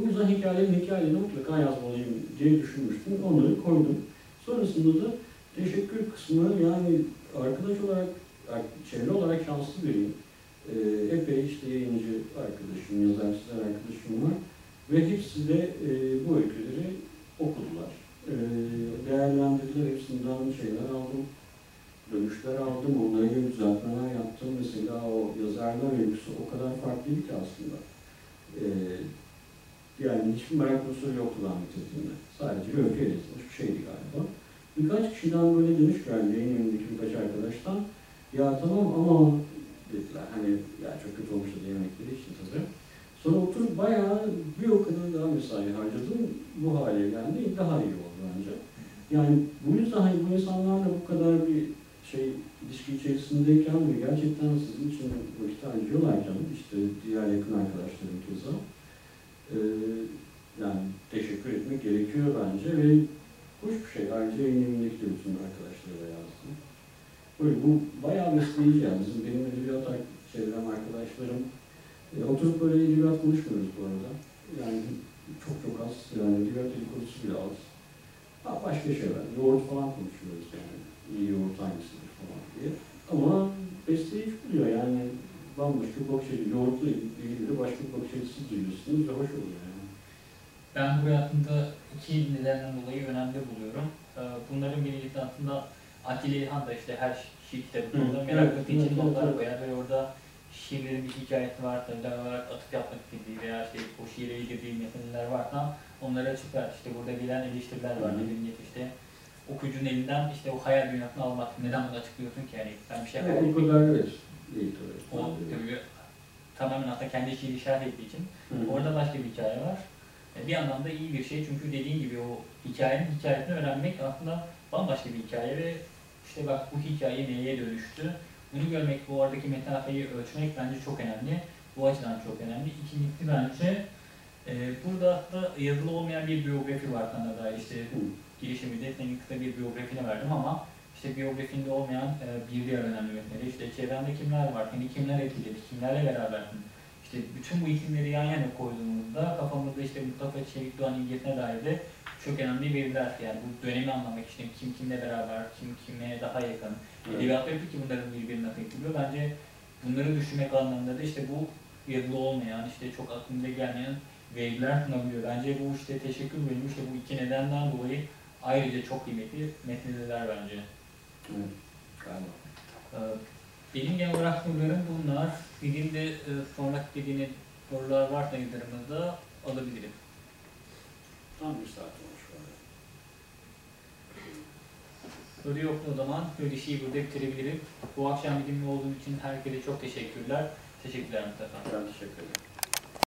Bu yüzden hikayelerin hikayelerini mutlaka yazmalıyım diye düşünmüştüm. Onları koydum. Sonrasında da teşekkür kısmı yani arkadaş olarak, çevre olarak şanslı biriyim. Ee, epey işte yayıncı arkadaşım, yazar çizer arkadaşım var. Ve hepsi de e, bu öyküleri okudular. Ee, değerlendirdiler, hepsinden şeyler aldım. Dönüşler aldım, onlara göre düzeltmeler yaptım. Mesela o yazarlar öyküsü o kadar farklıydı ki aslında. Ee, yani hiçbir merak unsuru yoktu ben bitirdiğimde. Sadece bir öykü yazılmış bir şeydi galiba. Birkaç kişiden böyle dönüş geldi, yayın önündeki birkaç arkadaştan. Ya tamam ama dediler, hani ya çok kötü olmuş da yemekleri için tabii. Sonra oturup bayağı bir o kadar daha mesai harcadım, bu hale geldi, daha iyi oldu bence. Yani bu yüzden hani bu insanlarla bu kadar bir şey ilişki içerisindeyken ve gerçekten sizin için vakit harcıyorlarken işte diğer yakın arkadaşlarım keza ee, yani teşekkür etmek gerekiyor bence ve hoş bir şey. Ayrıca yayın evindeki de bütün arkadaşlara yazdım. Böyle bu bayağı besleyici yani. Bizim benim edebiyat çevrem, arkadaşlarım e, oturup böyle edebiyat konuşmuyoruz bu arada. Yani çok çok az. Yani edebiyat dedikodusu bile az. Ha, başka şeyler. Yoğurt falan konuşuyoruz yani. İyi yoğurt hangisidir falan diye. Ama besleyici buluyor yani. Bambaşka bir bakış açısı. Yoğurtla ilgili başka bir bakış açısı duyuyorsunuz ve hoş oluyor yani. Ben burayı aslında iki nedenden dolayı önemli buluyorum. Ee, Bunların birincisi aslında Atilla İlhan da işte her şiir kitabında Hı, merak evet, için notlar koyar ve orada şiirlerin bir hikayesi varsa, özel olarak atıf yapmak istediği veya işte o şiire ilgili meseleler varsa onları açıklar. İşte burada gelen eleştiriler var. Dediğim gibi işte okuyucunun elinden işte o hayal dünyasını almak. Neden bunu açıklıyorsun ki? Yani ben bir şey yapamam. evet. Değil tabii. O tabii tamamen aslında kendi şiiri şerh ettiği için Hı. Orada başka bir hikaye var. E, Bir yandan da iyi bir şey çünkü dediğin gibi o hikayenin hikayesini öğrenmek aslında bambaşka bir hikaye ve işte bak bu hikaye neye dönüştü. Bunu görmek, bu aradaki mesafeyi ölçmek bence çok önemli. Bu açıdan çok önemli. İkincisi bence e, burada aslında yazılı olmayan bir biyografi var sana dair. İşte Hı. girişiminde senin kısa bir biyografini verdim ama işte biyografinde olmayan e, bir diğer önemli mesele. İşte çevrende kimler var, seni kimler etkiledi, kimlerle berabersin. İşte bütün bu isimleri yan yana koyduğumuzda kafamızda işte Mustafa Çevik Doğan İlgesi'ne dair de çok önemli veriler. Yani bu dönemi anlamak için kim kimle beraber, kim kime daha yakın. Evet. Edebiyatta ki bunların birbirine nasıl etkiliyor. Bence bunları düşünmek anlamında da işte bu yazılı olmayan, işte çok aklımda gelmeyen veriler sunabiliyor. Bence bu işte teşekkür bölümü işte bu iki nedenden dolayı ayrıca çok kıymetli meseleler bence. Galiba. Ee, Benim genel olarak sorularım bunlar. Sizin de e, sormak istediğiniz sorular varsa yazarımızda alabilirim. Tam bir saat olmuş böyle. Soru yoksa o zaman söyleşiyi burada bitirebilirim. Bu akşam bizimle olduğun için herkese çok teşekkürler. Teşekkürler Mustafa. Ben teşekkür ederim.